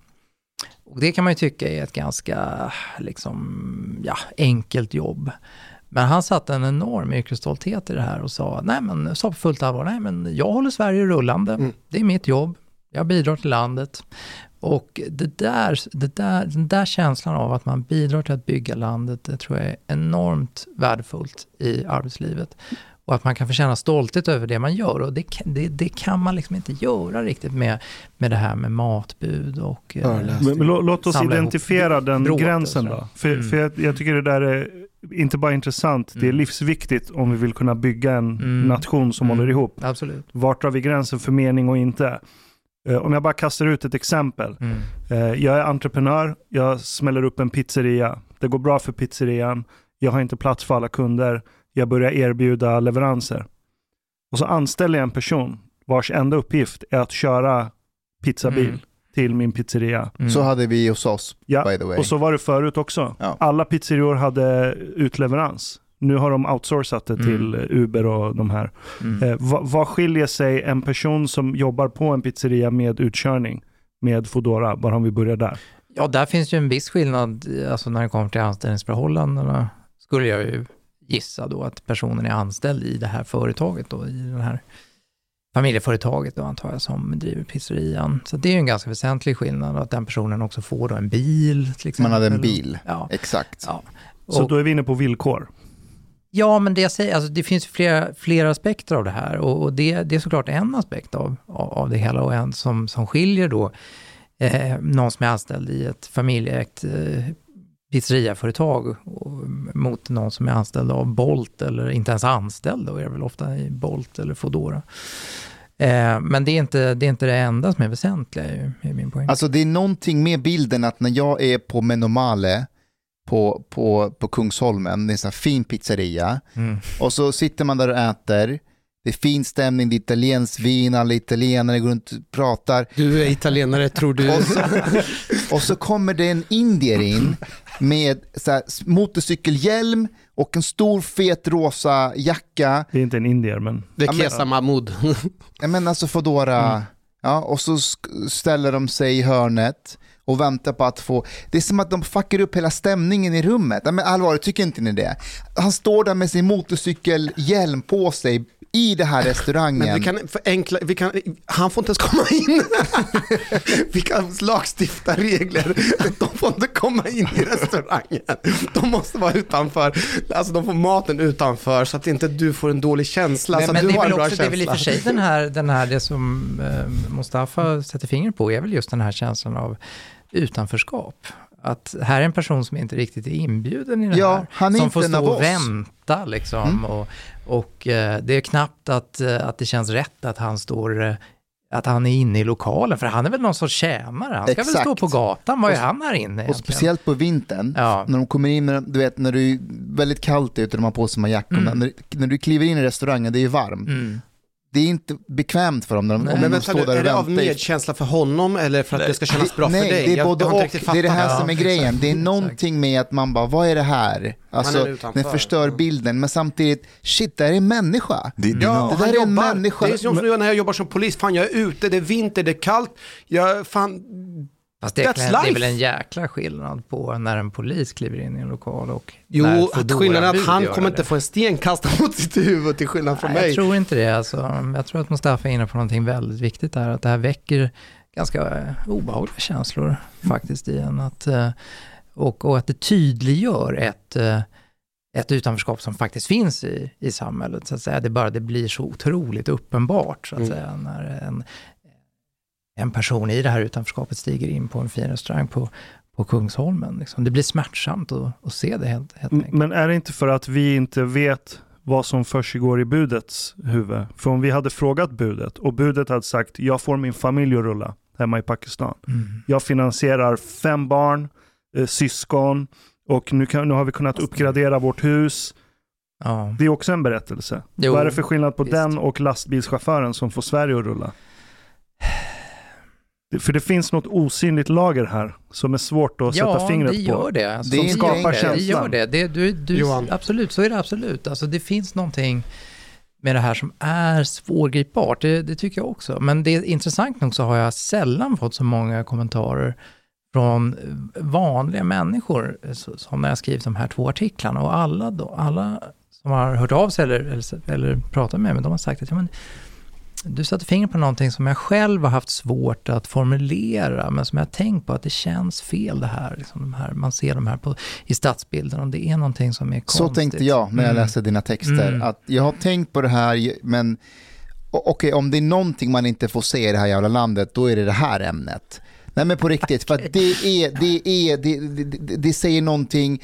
och det kan man ju tycka är ett ganska liksom, ja, enkelt jobb. Men han satte en enorm yrkesstolthet i det här och sa, nej men, sa på fullt allvar, nej men jag håller Sverige rullande, mm. det är mitt jobb, jag bidrar till landet. Och det där, det där, den där känslan av att man bidrar till att bygga landet, det tror jag är enormt värdefullt i arbetslivet och att man kan få känna stolthet över det man gör. Och det, det, det kan man liksom inte göra riktigt med, med det här med matbud och... Eh, men, men låt oss identifiera den bråter, gränsen då. För, mm. för jag, jag, tycker det där är inte bara intressant, mm. det är mm. livsviktigt om vi vill kunna bygga en mm. nation som mm. håller ihop. Absolut. Vart drar vi gränsen för mening och inte? Uh, om jag bara kastar ut ett exempel. Uh, jag är entreprenör, jag smäller upp en pizzeria. Det går bra för pizzerian, jag har inte plats för alla kunder jag börjar erbjuda leveranser. Och så anställer jag en person vars enda uppgift är att köra pizzabil mm. till min pizzeria. Mm. Så hade vi hos oss, ja, by the way. och så var det förut också. Ja. Alla pizzerior hade utleverans. Nu har de outsourcat det till mm. Uber och de här. Mm. Eh, vad, vad skiljer sig en person som jobbar på en pizzeria med utkörning med Foodora, bara om vi börjar där? Ja, där finns ju en viss skillnad alltså när det kommer till anställningsförhållandena, skulle jag ju gissa då att personen är anställd i det här företaget då, i det här familjeföretaget då antar jag som driver pizzerian. Så det är ju en ganska väsentlig skillnad att den personen också får då en bil till. Man hade en bil, ja. exakt. Ja. Och, så då är vi inne på villkor? Ja, men det jag säger, alltså det finns flera, flera aspekter av det här och, och det, det är såklart en aspekt av, av, av det hela och en som, som skiljer då eh, någon som är anställd i ett familjeägt eh, pizzeriaföretag mot någon som är anställd av Bolt eller inte ens anställd då är det väl ofta i Bolt eller Foodora. Eh, men det är, inte, det är inte det enda som är väsentliga i min poäng. Alltså det är någonting med bilden att när jag är på Menomale på, på, på Kungsholmen, det är en sån fin pizzeria, mm. och så sitter man där och äter, det är fin stämning, det är italienskt vin, alla italienare går runt och pratar. Du är italienare tror du. Och så, [LAUGHS] och så kommer det en indier in med så här, motorcykelhjälm och en stor fet rosa jacka. Det är inte en indier men... Det är Kesa Mahmoud. ja men alltså Foodora. Mm. Ja, och så ställer de sig i hörnet och väntar på att få... Det är som att de fuckar upp hela stämningen i rummet. Men allvarligt, tycker inte ni det? Han står där med sin motorcykelhjälm på sig i den här restaurangen. Men vi kan förenkla, vi kan, han får inte ens komma in. [LAUGHS] vi kan lagstifta regler. De får inte komma in i restaurangen. De måste vara utanför, alltså de får maten utanför så att inte du får en dålig känsla. Nej, så men du det, är väl också, det är väl i och för sig den här, den här, det som eh, Mustafa sätter fingret på, är väl just den här känslan av utanförskap att här är en person som inte riktigt är inbjuden i det ja, här. Han är som inte får stå och vänta liksom. Mm. Och, och eh, det är knappt att, eh, att det känns rätt att han står eh, att han är inne i lokalen, för han är väl någon sorts tjänare. Han ska Exakt. väl stå på gatan, vad är han här inne egentligen? Och speciellt på vintern, ja. när de kommer in, du vet när det är väldigt kallt ute de har på sig de här jackorna, mm. när, när, du kliver in i restaurangen, det är ju varmt. Mm det är inte bekvämt för dem när de, om men de står där och väntar. Är det av medkänsla för honom eller för att det ska kännas bra nej, för dig? Nej, det är både och. Det är det här som är grejen. Det är någonting med att man bara, vad är det här? Alltså, den förstör bilden, men samtidigt, shit, det här är en människa. Det, det, ja, det där är en människa. Det är som när jag jobbar som polis, fan jag är ute, det är vinter, det är kallt, jag, fan, Fast det, är, väl en jäkla skillnad på när en polis kliver in i en lokal och Jo, att skillnaden är att han kommer inte få en sten kastad mot sitt huvud till skillnad från Nej, mig. Jag tror inte det. Alltså, jag tror att Mustafa är inne på någonting väldigt viktigt där. Att det här väcker ganska eh, obehagliga känslor faktiskt i en. Att, eh, och, och att det tydliggör ett, eh, ett utanförskap som faktiskt finns i, i samhället. Så att säga. Det, bara, det blir så otroligt uppenbart så att mm. säga, när en, en person i det här utanförskapet stiger in på en fin restaurang på, på Kungsholmen. Liksom. Det blir smärtsamt att, att se det helt, helt enkelt. Men är det inte för att vi inte vet vad som försiggår i budets huvud. För om vi hade frågat budet och budet hade sagt jag får min familj att rulla hemma i Pakistan. Mm. Jag finansierar fem barn, eh, syskon och nu, kan, nu har vi kunnat uppgradera vårt hus. Ja. Det är också en berättelse. Jo, Vad är det för skillnad på visst. den och lastbilschauffören som får Sverige att rulla? Det- För det finns något osynligt lager här som är svårt att sätta fingret det på. gör det. Alltså, Det är som inte skapar enkelt. det. Det känslan. gör det. det du, du, Johan. Absolut, så är det absolut. Alltså, det finns någonting med det här som är svårgripbart. Det, det tycker jag också. Men det är intressant nog så har jag sällan fått så många kommentarer från vanliga människor som när jag skrivit de här två artiklarna. Och alla, då, alla som har hört av sig eller, eller, eller pratat med mig, de har sagt att ja, men, du satte fingret på någonting som jag själv har haft svårt att formulera, men som jag har tänkt på att det känns fel det här. Liksom de här man ser de här på, i stadsbilden och det är någonting som är konstigt. Så tänkte jag när jag Mm. läste dina texter. Mm. Att jag har tänkt på det här, men okej, om det är någonting man inte får se i det här jävla landet, då är det det här ämnet. Nej men på riktigt, för att det är, det är, det, det, det, det säger någonting,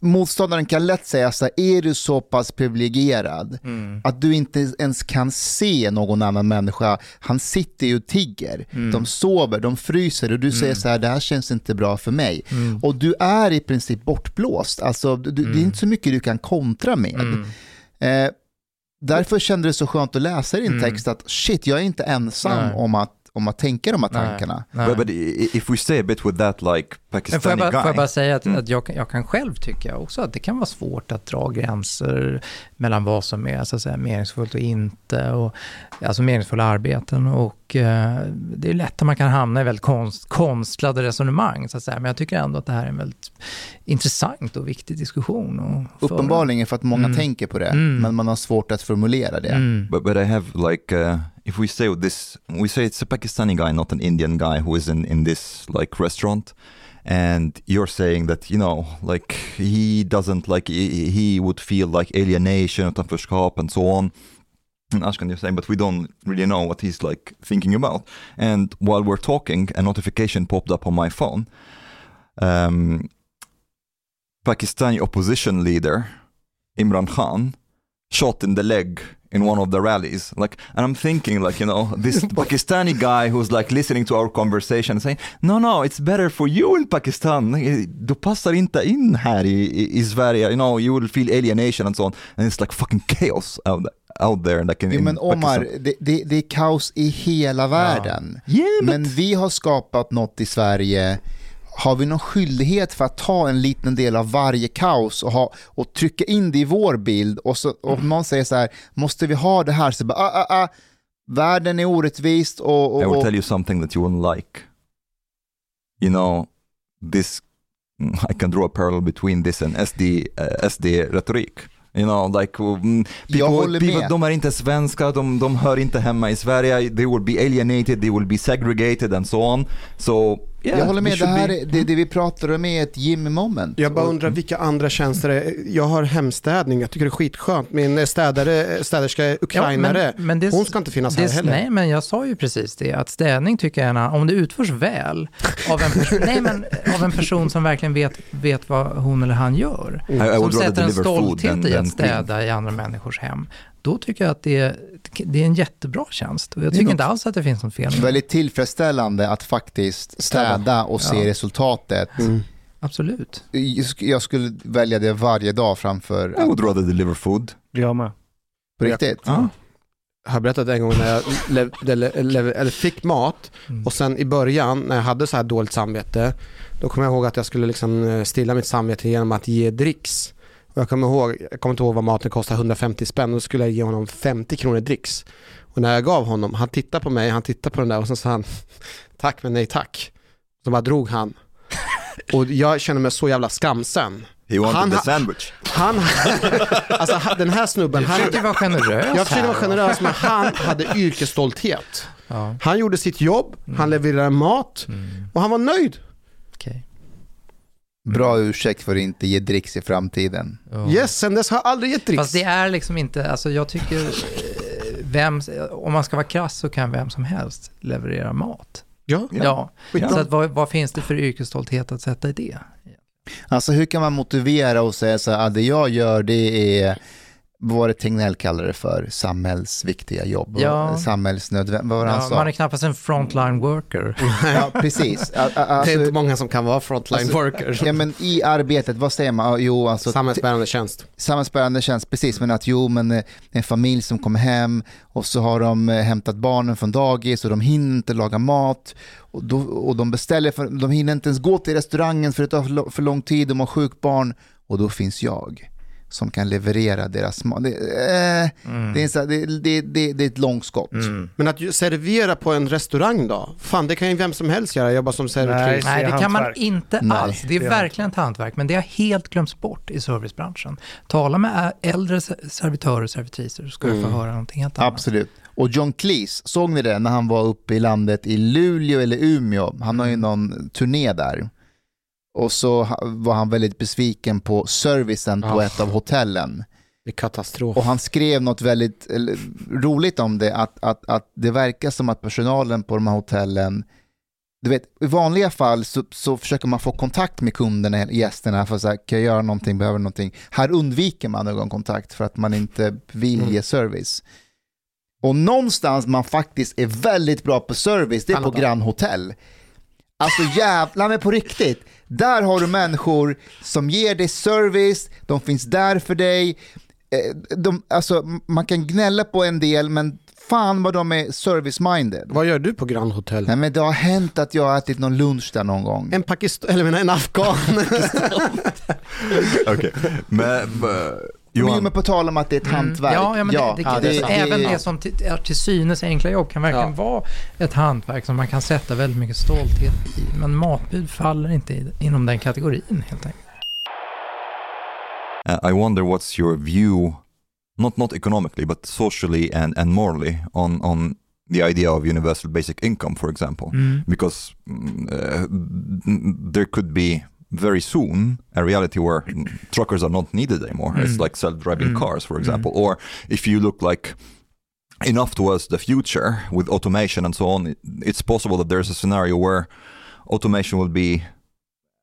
motståndaren kan lätt säga så här, är du så pass privilegierad Mm. att du inte ens kan se någon annan människa, han sitter ju och tigger, Mm. de sover, de fryser och du säger så här, det här känns inte bra för mig. Mm. Och du är i princip bortblåst, alltså du, det är inte så mycket du kan kontra med. Mm. Eh, därför kände det så skönt att läsa din Mm. text att shit, jag är inte ensam Nej. om att, om att tänka de här Nej. tankarna. Nej. But, but i- if we stay a bit with that like Men får Pakistani jag, bara, guy. får jag bara säga att, Mm. att jag, kan- jag kan själv tycka också att det kan vara svårt att dra gränser mellan vad som är så att säga, meningsfullt och inte, och, alltså meningsfulla arbeten. Och eh, det är lätt att man kan hamna i väldigt konst, konstlade resonemang, så att säga. men jag tycker ändå att det här är en väldigt intressant och viktig diskussion. föra. Uppenbarligen för att många Mm. tänker på det, Mm. men man har svårt att formulera det. Mm. But but I have like uh, if we say this, we say it's a Pakistani guy, not an Indian guy who is in in this like restaurant, and you're saying that you know like he doesn't like he, he would feel like alienation, and so on. And Ashkan, you're saying, but we don't really know what he's like thinking about. And while we're talking, a notification popped up on my phone. Um, Pakistani opposition leader Imran Khan shot in the leg in one of the rallies. Like, and I'm thinking, like, you know, this [LAUGHS] Pakistani guy who's like listening to our conversation saying, no, no, it's better for you in Pakistan. Du passar inte in här i, i, Sverige. You know, you will feel alienation and so on. And it's like fucking chaos out, out there. Like in, Jo, men Omar, det, det, det är kaos i hela världen. Yeah, but Men vi har skapat något i Sverige. Har vi någon skyldighet för att ta en liten del av varje kaos och, ha, och trycka in det i vår bild? Och, så, och någon säger så här, måste vi ha det här? Så bara, ah, ah, ah, världen är orättvist och... och, I will tell you something that you won't like. You know, this I can draw a parallel between this and SD, uh, SD retorik. You know, like mm, people, people, de är inte svenska, de, de hör inte hemma i Sverige, they will be alienated, they will be segregated and so on. So, yeah, jag håller med, det här är, det, det vi pratar om är ett Jimmy moment. Jag bara undrar vilka andra tjänster det är. Jag har hemstädning, jag tycker det är skitskönt. Min städare, städerska är ukrainare. men, men det, Hon ska inte finnas här heller. Nej, men jag sa ju precis det, att städning tycker jag, är en- om det utförs väl av en, person, nej, men, av en person som verkligen vet, vet vad hon eller han gör, I som sätter en stolthet i att städa i andra människors hem, då tycker jag att det är, det är en jättebra tjänst. Och jag tycker inte alls att det finns något fel med det. Väldigt tillfredsställande att faktiskt städa och se Ja. resultatet. Mm. Absolut. Jag skulle välja det varje dag framför I would rather deliver food. Jag med. på riktigt. Ja. Jag har berättat en gång när jag lev, [LAUGHS] eller fick mat Mm. och sen i början när jag hade så här dåligt samvete då kommer jag ihåg att jag skulle liksom eh, stilla mitt samvete genom att ge dricks. Och jag kommer ihåg, jag kommer inte ihåg vad maten kostade, 150 spänn och då skulle jag ge honom 50 kronor dricks. Och när jag gav honom, han tittade på mig, han tittade på den där och sen sa han [LAUGHS] tack men nej tack. Så bara drog han. [LAUGHS] Och jag känner mig så jävla skamsen. He wanted Han the sandwich. Han, [LAUGHS] alltså den här snubben, Du han, försöker vara generös jag försökte vara generös men han hade yrkesstolthet. Ja, Han gjorde sitt jobb, han levererade mat mm, och han var nöjd. Bra ursäkt för att inte ge dricks i framtiden. Ja. Yes, sen dess har jag aldrig gett dricks. Fast det är liksom inte, alltså jag tycker, eh, vem, om man ska vara krass så kan vem som helst leverera mat. Ja. Ja, Ja. så att vad, vad finns det för yrkesstolthet att sätta i det? Alltså hur kan man motivera och säga så här, att det jag gör det är vad var det Tegnell kallade det för? Samhällsviktiga jobb? Ja. Samhällsnödvändiga? Vad var det han Ja, sa? man är knappast en frontline worker. [LAUGHS] Ja, precis. A- a- det är Alltså, inte många som kan vara frontline alltså, workers. ja, men I arbetet, vad säger man? Ja, Jo, alltså, Samhällsbärande tjänst. samhällsbärande tjänst, precis, men att jo, men eh, en familj som kommer hem och så har de eh, hämtat barnen från dagis och de hinner inte laga mat och, då, och de beställer, för, de hinner inte ens gå till restaurangen för det tar för lång tid, de har sjukt barn och då finns jag som kan leverera deras mat. Det, eh, det, är det, det, det, det är ett långskott. Men att servera på en restaurang då? Fan, det kan ju vem som helst göra, jobba som servitris. Nej. Nej, det kan man inte Nej, alls. Det är verkligen ett hantverk, men det har helt glömts bort i servicebranschen. Tala med äldre se- servitörer och servitriser så ska du få höra någonting helt annat. Absolut. Och John Cleese, såg ni det när han var uppe i landet i Luleå eller Umeå? Han har ju någon turné där. Och så var han väldigt besviken på servicen på Ah. ett av hotellen. Det är katastrof. Och han skrev något väldigt eller, roligt om det, att, att, att det verkar som att personalen på de här hotellen, du vet, i vanliga fall så, så försöker man få kontakt med kunderna, gästerna, för att säga, kan jag göra någonting, behöver någonting. Här undviker man ögonkontakt för att man inte vill Mm. ge service. Och någonstans man faktiskt är väldigt bra på service, det är på. Grand Hotel. Alltså jävlar, men på riktigt. Där har du människor som ger dig service, de finns där för dig. Eh, De, alltså, man kan gnälla på en del, men fan vad de är service-minded. Vad gör du på Grand Hotel? Nej, men det har hänt att jag har ätit någon lunch där någon gång. En pakistan, eller menar en afghan. [LAUGHS] Okay. Men, Men, Johan, men på tal om att det är ett hantverk. Mm. Ja, ja, men det, det, Ja, det är sant. även det- som till, är till synes enkla jobb kan verkligen Ja. vara ett hantverk som man kan sätta väldigt mycket stolthet i. Men matbud faller inte i, inom den kategorin helt enkelt. uh, I wonder what's your view, not not economically, but socially and, and morally on, on the idea of universal basic income, for example. Mm. because mm, uh, there could be very soon a reality where truckers are not needed anymore. It's Mm. like self-driving Mm. cars, for example. Or if you look like enough towards the future with automation and so on, it- it's possible that there's a scenario where automation will be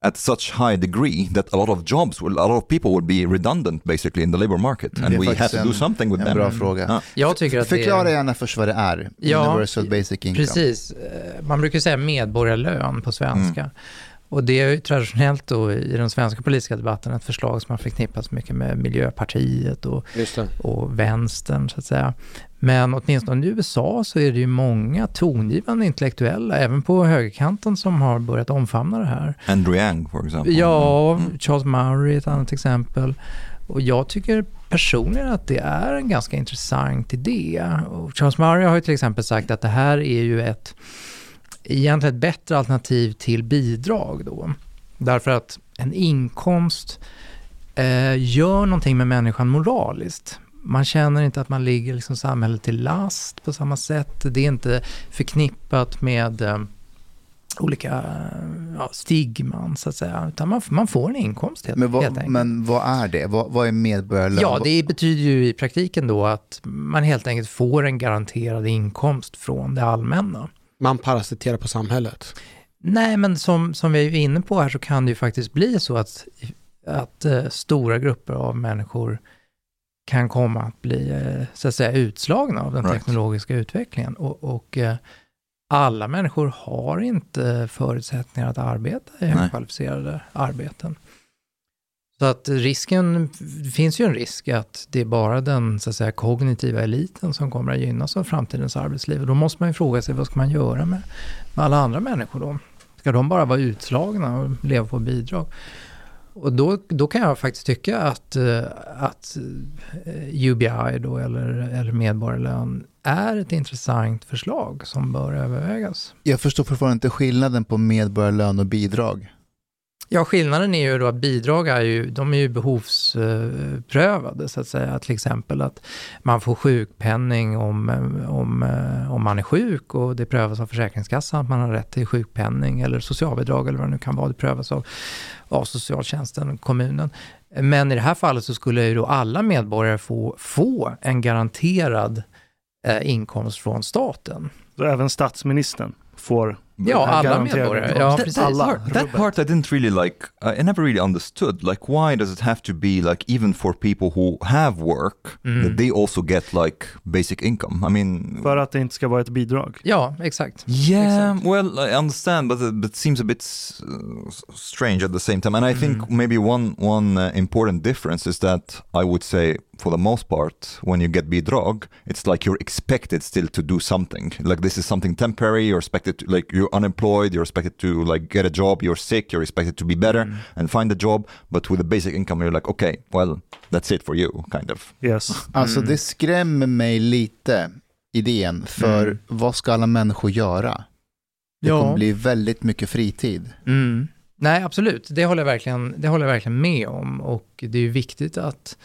at such high degree that a lot of jobs, will, a lot of people will be redundant basically in the labor market, Det and we have to do something with En them. bra fråga. Ja. Jag tycker att Förklara det är... gärna först vad det är, Ja, universal basic income. Precis. Eh, Man brukar säga medborgarlön på svenska. Mm. Och det är ju traditionellt då i den svenska politiska debatten ett förslag som har förknippats mycket med Miljöpartiet och, och vänstern så att säga. Men åtminstone i USA så är det ju många tongivande intellektuella, även på högerkanten, som har börjat omfamna det här. Andrew Yang, for example. Ja, Mm. Charles Murray är ett annat exempel. Och jag tycker personligen att det är en ganska intressant idé. Och Charles Murray har ju till exempel sagt att det här är ju ett egentligen ett bättre alternativ till bidrag då. Därför att en inkomst eh, gör någonting med människan moraliskt. Man känner inte att man ligger liksom samhället till last på samma sätt. Det är inte förknippat med eh, olika eh, ja, stigman så att säga. Utan man, man får en inkomst helt, Men helt vad, enkelt. men vad är det? Vad, vad är medborgarlön? Ja, det betyder ju i praktiken då att man helt enkelt får en garanterad inkomst från det allmänna. Man parasiterar på samhället. Nej, men som, som vi är inne på här så kan det ju faktiskt bli så att, att eh, stora grupper av människor kan komma att bli eh, så att säga utslagna av den Right. teknologiska utvecklingen. Och, och eh, alla människor har inte förutsättningar att arbeta i Nej. högkvalificerade arbeten. Så att risken, det finns ju en risk att det är bara den så att säga, kognitiva eliten som kommer att gynnas av framtidens arbetsliv. Och då måste man ju fråga sig, vad ska man göra med, med alla andra människor då? Ska de bara vara utslagna och leva på bidrag? Och då, då kan jag faktiskt tycka att, eh, att eh, UBI då, eller, eller medborgarlön är ett intressant förslag som bör övervägas. Jag förstår fortfarande inte skillnaden på medborgarlön och bidrag. Ja, skillnaden är ju då att bidrag är ju, de är ju behovsprövade så att säga. Till exempel att man får sjukpenning om, om, eh, om man är sjuk och det prövas av Försäkringskassan att man har rätt till sjukpenning eller socialbidrag eller vad det nu kan vara. Det prövas av, av socialtjänsten, kommunen. Men i det här fallet så skulle ju då alla medborgare få, få en garanterad eh, inkomst från staten. Så även statsministern får Ja, alla medborgare. Ja, that, that, part, that part I didn't really like. I never really understood. Like, why does it have to be like even for people who have work mm. that they also get like basic income? I mean, för att det inte ska vara ett bidrag. Ja, exakt. Yeah, exakt. well, I understand, but it, but it seems a bit uh, strange at the same time. And I think mm. maybe one one uh, important difference is that I would say for the most part, when you get bidrag, it's like you're expected still to do something. Like this is something temporary. You're expected to, like you're unemployed. You're expected to like get a job. You're sick. You're expected to be better mm. and find a job. But with a basic income, you're like, okay, well, that's it for you, kind of. Yes. Alltså det skrämmer mig lite, idén, för mm. vad ska alla människor göra? Det ja. kommer bli väldigt mycket fritid. Mm. Nej, absolut. Det håller, jag verkligen, det håller jag verkligen med om. Och det är ju viktigt att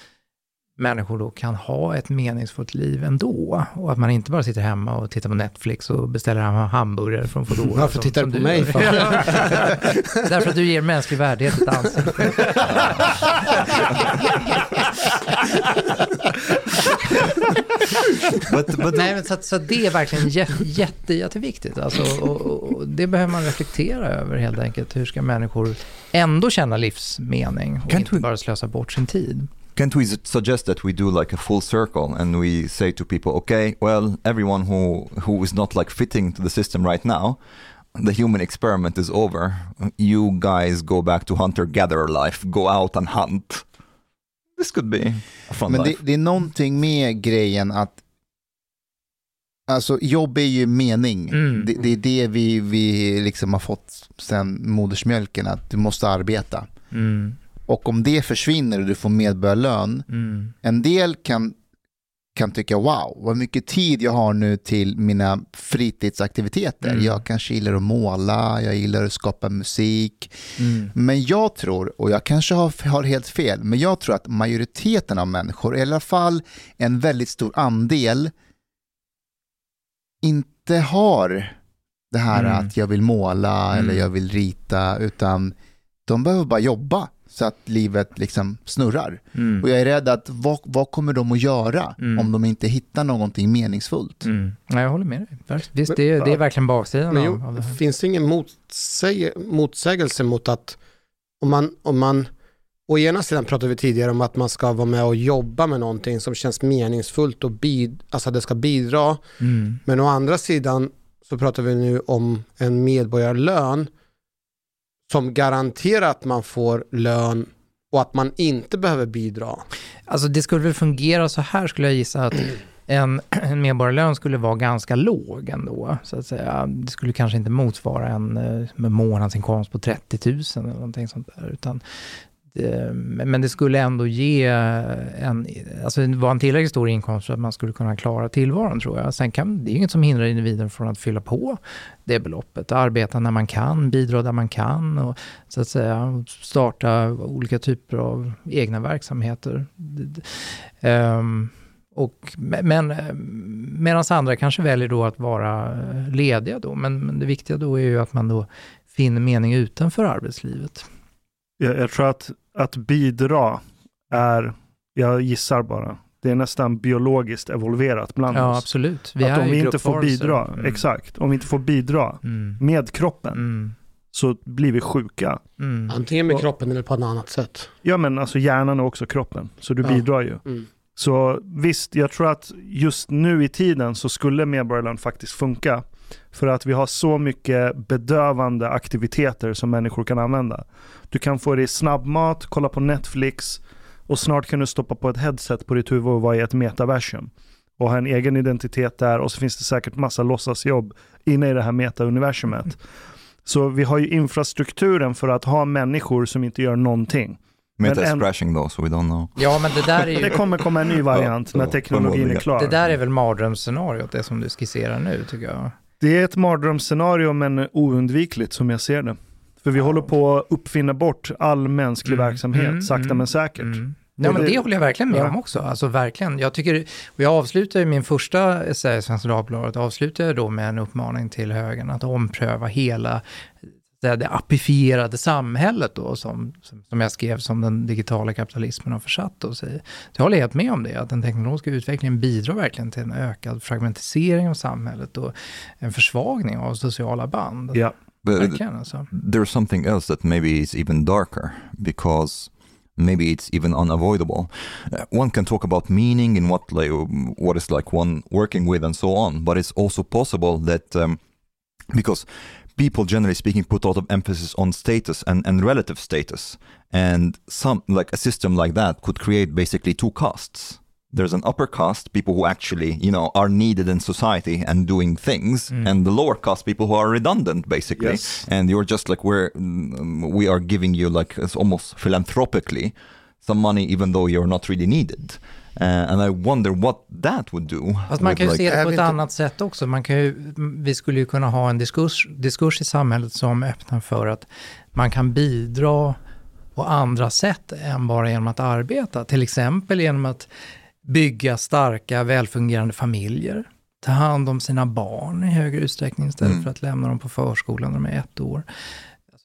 människor då kan ha ett meningsfullt liv ändå. Och att man inte bara sitter hemma och tittar på Netflix och beställer hamburgare från Foodora. Varför tittar du på mig? För? [LAUGHS] Därför att du ger mänsklig värdighet ett ansikte. [LAUGHS] but, but Nej, men så, så det är verkligen jätte, jätte, jätteviktigt. Alltså, och, och, det behöver man reflektera över helt enkelt. Hur ska människor ändå känna livsmening och inte bara slösa bort sin tid? Can't we suggest that we do like a full circle and we say to people, okay, well, everyone who who is not like fitting to the system right now, the human experiment is over. You guys go back to hunter-gatherer life, go out and hunt. This could be a fun Men det, det är någonting med grejen att Alltså jobb är ju mening. Mm. Det, det, är det vi, vi liksom har fått sen modersmjölken, att du måste arbeta. Mm. Och om det försvinner och du får medborgarlön, mm. en del kan, kan tycka wow, vad mycket tid jag har nu till mina fritidsaktiviteter. Mm. Jag kanske gillar att måla, jag gillar att skapa musik. Mm. Men jag tror, och jag kanske har, har helt fel, men jag tror att majoriteten av människor, i alla fall en väldigt stor andel, inte har det här mm. att jag vill måla eller mm. jag vill rita, utan de behöver bara jobba så att livet liksom snurrar. Mm. Och jag är rädd att vad, vad kommer de att göra mm. om de inte hittar någonting meningsfullt? Mm. Ja, jag håller med dig. Visst, det, är, det är verkligen baksidan men, av, av det här. Finns det ingen motsäg, motsägelse mot att om man, om man Å ena sidan pratade vi tidigare om att man ska vara med och jobba med någonting som känns meningsfullt och bid, alltså det ska bidra. Mm. Men å andra sidan så pratar vi nu om en medborgarlön som garanterar att man får lön och att man inte behöver bidra? Alltså det skulle väl fungera så här skulle jag gissa att en, en medborgarlön skulle vara ganska låg ändå, så att säga. Det skulle kanske inte motsvara en eh, månadsinkomst på 30 000 eller någonting sånt där, utan det, men det skulle ändå ge en, alltså det var en tillräckligt stor inkomst för att man skulle kunna klara tillvaron tror jag. Sen kan, det är inget som hindrar individen från att fylla på det beloppet, arbeta när man kan, bidra där man kan och så att säga starta olika typer av egna verksamheter. Um, och, men medan andra kanske väljer då att vara lediga då, men, men det viktiga då är ju att man då finner mening utanför arbetslivet. Jag, jag tror att, att bidra är, jag gissar bara, det är nästan biologiskt evolverat bland ja, oss. Ja, absolut. Vi att om vi inte får bidra, mm. exakt, om vi inte får bidra mm. med kroppen mm. så blir vi sjuka. Mm. Antingen med kroppen eller på ett annat sätt. Ja, men alltså hjärnan är också kroppen, så du ja. bidrar ju. Mm. Så visst, jag tror att just nu i tiden så skulle medborgarlön faktiskt funka. För att vi har så mycket bedövande aktiviteter som människor kan använda. Du kan få dig snabbmat, kolla på Netflix och snart kan du stoppa på ett headset på ditt huvud och vara i ett metaversum. Och ha en egen identitet där och så finns det säkert massa låtsasjobb inne i det här metauniversumet. Mm. Så vi har ju infrastrukturen för att ha människor som inte gör någonting. Meta is crashing då, så we don't know. Ja, men det där är [LAUGHS] ju... det kommer komma en ny variant när teknologin är klar. Det där är väl mardrömsscenariot, det som du skisserar nu, tycker jag. Det är ett mardrömsscenario, men oundvikligt som jag ser det. För vi håller på att uppfinna bort all mänsklig mm. verksamhet, mm. sakta mm. men säkert. Mm. Ja, men det håller jag verkligen med ja. om också. Alltså verkligen. Jag tycker, och jag avslutar min första essä i Svenska Dagbladet, avslutar jag då med en uppmaning till högern att ompröva hela det apifierade samhället då, som, som jag skrev, som den digitala kapitalismen har försatt oss i. Så jag håller helt med om det, att den teknologiska utvecklingen bidrar verkligen till en ökad fragmentisering av samhället och en försvagning av sociala band. Ja. Verkligen alltså. There's something else that maybe is even darker because maybe it's even unavoidable. Uh, one can talk about meaning and what like, what is like one working with and so on, but it's also possible that um, because people generally speaking put a lot of emphasis on status and, and relative status and some like a system like that could create basically two castes there's an upper caste people who actually you know are needed in society and doing things mm. and the lower caste people who are redundant basically yes. and you're just like we're mm, we are giving you like it's almost philanthropically some money even though you're not really needed Uh, and I wonder what that would do. Fast man kan ju like, se det på ett annat sätt också. Man kan ju, vi skulle ju kunna ha en diskurs, diskurs i samhället som öppnar för att man kan bidra på andra sätt än bara genom att arbeta. Till exempel genom att bygga starka, välfungerande familjer. Ta hand om sina barn i högre utsträckning istället mm. för att lämna dem på förskolan när de är ett år.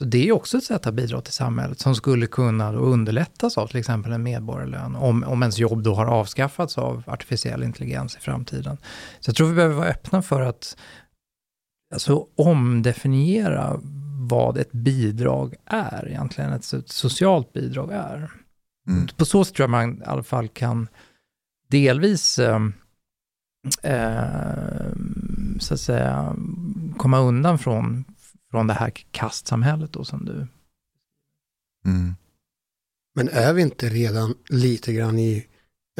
Det är också ett sätt att bidra till samhället som skulle kunna underlättas av till exempel en medborgarlön, om, om ens jobb då har avskaffats av artificiell intelligens i framtiden. Så jag tror vi behöver vara öppna för att alltså, omdefiniera vad ett bidrag är egentligen, ett, ett socialt bidrag är. Mm. På så sätt tror jag man i alla fall kan delvis eh, eh, så att säga komma undan från från det här kastsamhället då som du... Mm. Men är vi inte redan lite grann i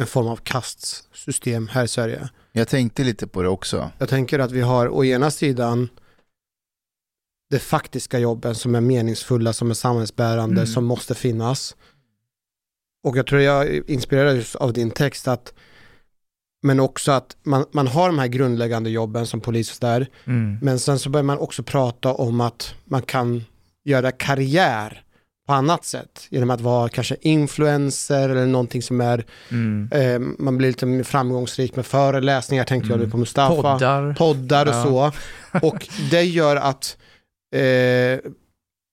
en form av kastsystem här i Sverige? Jag tänkte lite på det också. Jag tänker att vi har å ena sidan de faktiska jobben som är meningsfulla, som är samhällsbärande, mm. som måste finnas. Och jag tror jag inspirerades av din text att men också att man, man har de här grundläggande jobben som polis och där. Mm. Men sen så börjar man också prata om att man kan göra karriär på annat sätt. Genom att vara kanske influencer eller någonting som är, mm. eh, man blir lite framgångsrik med föreläsningar, tänkte mm. jag på Mustafa. Poddar. Poddar och ja. så. Och [LAUGHS] det gör att eh,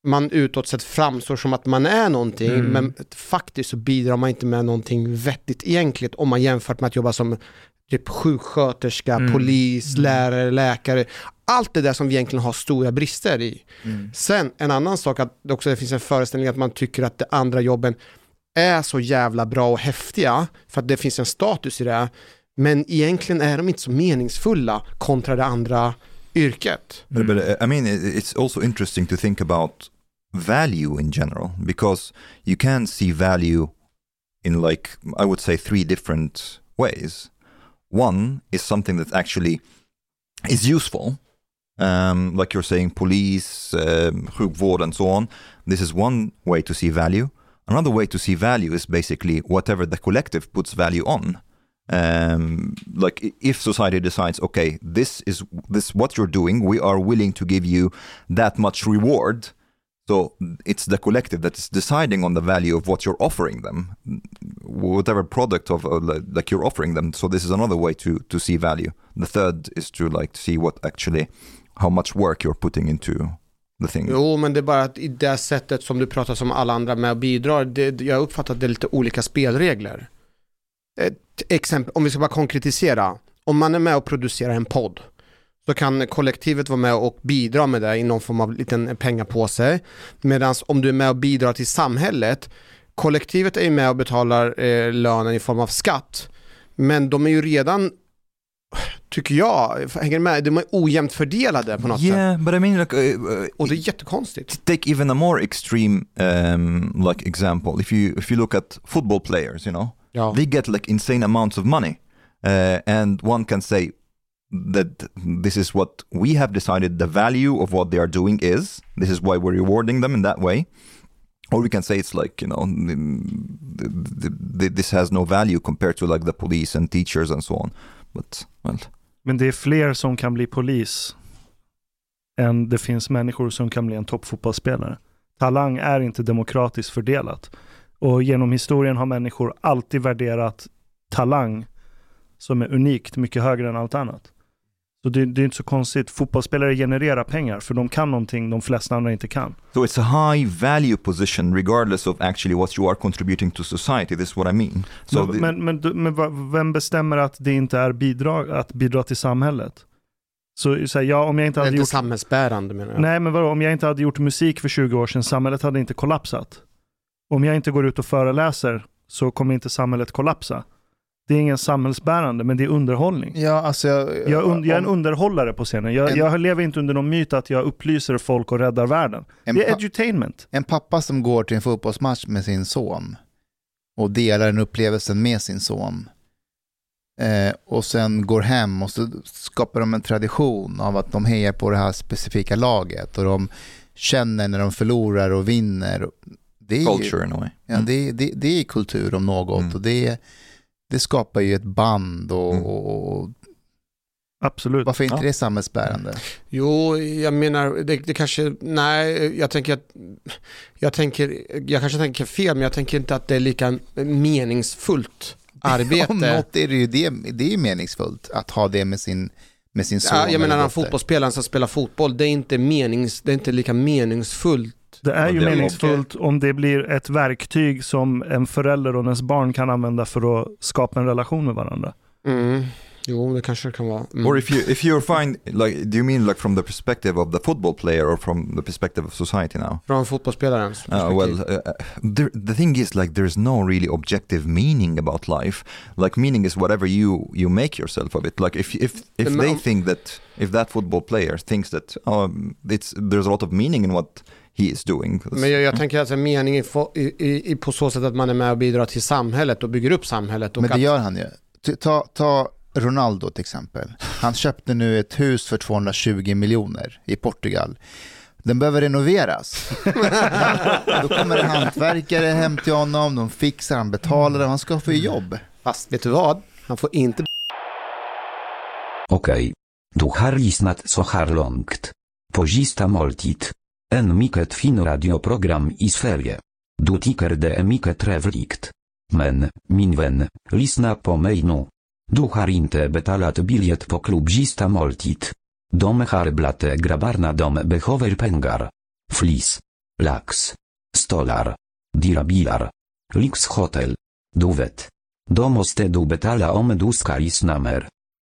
man utåt sett framstår som att man är någonting, mm. men faktiskt så bidrar man inte med någonting vettigt egentligen om man jämfört med att jobba som typ sjuksköterska, mm. polis, mm. lärare, läkare. Allt det där som vi egentligen har stora brister i. Mm. Sen en annan sak att det också finns en föreställning att man tycker att de andra jobben är så jävla bra och häftiga för att det finns en status i det. Men egentligen är de inte så meningsfulla kontra det andra yrket. But, but uh, I mean, it's also interesting to think about value in general because you can see value in like I would say three different ways. One is something that actually is useful, um, like you're saying, police, um, and so on. This is one way to see value. Another way to see value is basically whatever the collective puts value on um, like if society decides okay this is this what you're doing we are willing to give you that much reward so it's the collective that is deciding on the value of what you're offering them whatever product of uh, like you're offering them so this is another way to to see value the third is to like see what actually how much work you're putting into. Jo, men det är bara att i det sättet som du pratar som alla andra med och bidrar, det, jag uppfattar att det är lite olika spelregler. Ett exempel, om vi ska bara konkretisera, om man är med och producerar en podd så kan kollektivet vara med och bidra med det i någon form av liten pengapåse. Medan om du är med och bidrar till samhället, kollektivet är ju med och betalar eh, lönen i form av skatt. Men de är ju redan tycker jag, hänger med, de är ojämnt fördelade på något yeah, sätt. but I mean like, uh, uh, och det är jättekonstigt. Take even a more extreme um, like example, if you, if you look at football players, you know, Yeah. They get like insane amounts of money. Uh, and one can say that this is what we have decided the value of what they are doing is. This is why we're rewarding them in that way. Or we can say it's like, you know, the, the, the, this has no value compared to like the police and teachers and so on. But, well. Men det är fler som kan bli polis än det finns människor som kan bli en toppfotbollsspelare. Talang är inte demokratiskt fördelat. Och genom historien har människor alltid värderat talang som är unikt mycket högre än allt annat. Så det, det, är inte så konstigt. Fotbollsspelare genererar pengar för de kan någonting de flesta andra inte kan. So it's a high value position regardless of actually what you are contributing to society. This is what I mean. So men, the... men, men, men, vem bestämmer att det inte är bidrag, att bidra till samhället? Så, så här, ja, om jag inte hade det är inte gjort... samhällsbärande menar jag. Nej, men vadå, om jag inte hade gjort musik för 20 år sedan, samhället hade inte kollapsat. Om jag inte går ut och föreläser så kommer inte samhället kollapsa. Det är ingen samhällsbärande, men det är underhållning. Ja, alltså jag, jag, jag är en underhållare på scenen. Jag, en, jag lever inte under någon myt att jag upplyser folk och räddar världen. Det är edutainment. En pappa som går till en fotbollsmatch med sin son och delar den upplevelsen med sin son. Eh, och sen går hem och så skapar de en tradition av att de hejar på det här specifika laget och de känner när de förlorar och vinner. Det är, Culture in a way. Ja, mm. det, det, det är kultur om något mm. och det, det skapar ju ett band och, mm. och Absolut. Varför inte ja. det samhällsbärande? Jo, jag menar, det, det, kanske, nej, jag tänker att, jag tänker, jag kanske tänker fel, men jag tänker inte att det är lika meningsfullt [LAUGHS] arbete. Om något är det ju det, det är meningsfullt att ha det med sin, med sin son. Ja, jag menar, när fotbollsspelaren som spelar fotboll, det är inte, menings, det är inte lika meningsfullt det är ju det meningsfullt om det blir ett verktyg som en förälder och ens barn kan använda för att skapa en relation med varandra. Mm. Jo, det kanske det kan vara. Mm. Or if you if you're fine, like, do you mean like from the perspective of the football player or from the perspective of society now? Från fotbollsspelarens perspektiv. Uh, well, uh, uh, there, the thing is like there's no really objective meaning about life. Like meaning is whatever you you make yourself of it. Like if if if they think that if that football player thinks that um, it's there's a lot of meaning in what he is doing. Men jag, jag tänker alltså mening i, i, i, på så sätt att man är med och bidrar till samhället och bygger upp samhället. Och Men det att... gör han ju. Ta, ta Ronaldo till exempel. Han köpte nu ett hus för 220 miljoner i Portugal. Den behöver renoveras. [LAUGHS] Då kommer det hantverkare hem till honom, de fixar, han betalar och han ska få jobb. Fast vet du vad? Han får inte... Okej. Okay. Du har lyssnat så här långt. På sista måltid. En mycket fin radioprogram i Sverige. Du tycker det är mycket trevligt. Men, min vän, lyssna på mig nu. Du har inte betalat bilet på klubbzista måltid. De har blate grabarna dom behöver pengar. Flis. Lax. Stolar. Dirabilar. Lix hotel. Du vet. De måste du betala om du ska lyssna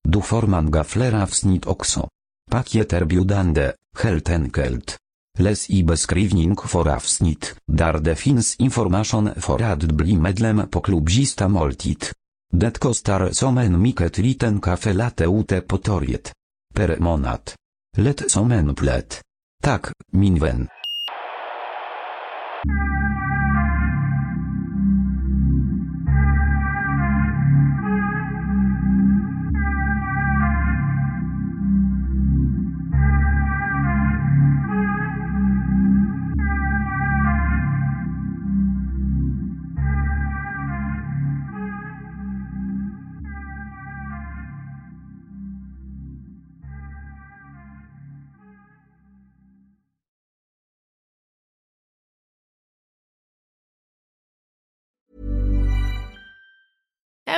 Du får man flera avsnitt också. Paket erbjudande, helt enkelt. Les i beskrivning för avsnitt, där det finns information för att bli medlem på klubzista måltid. Det kostar som en mycket liten kafe late ute på torget. Per månad. Lätt som en plätt. Tack,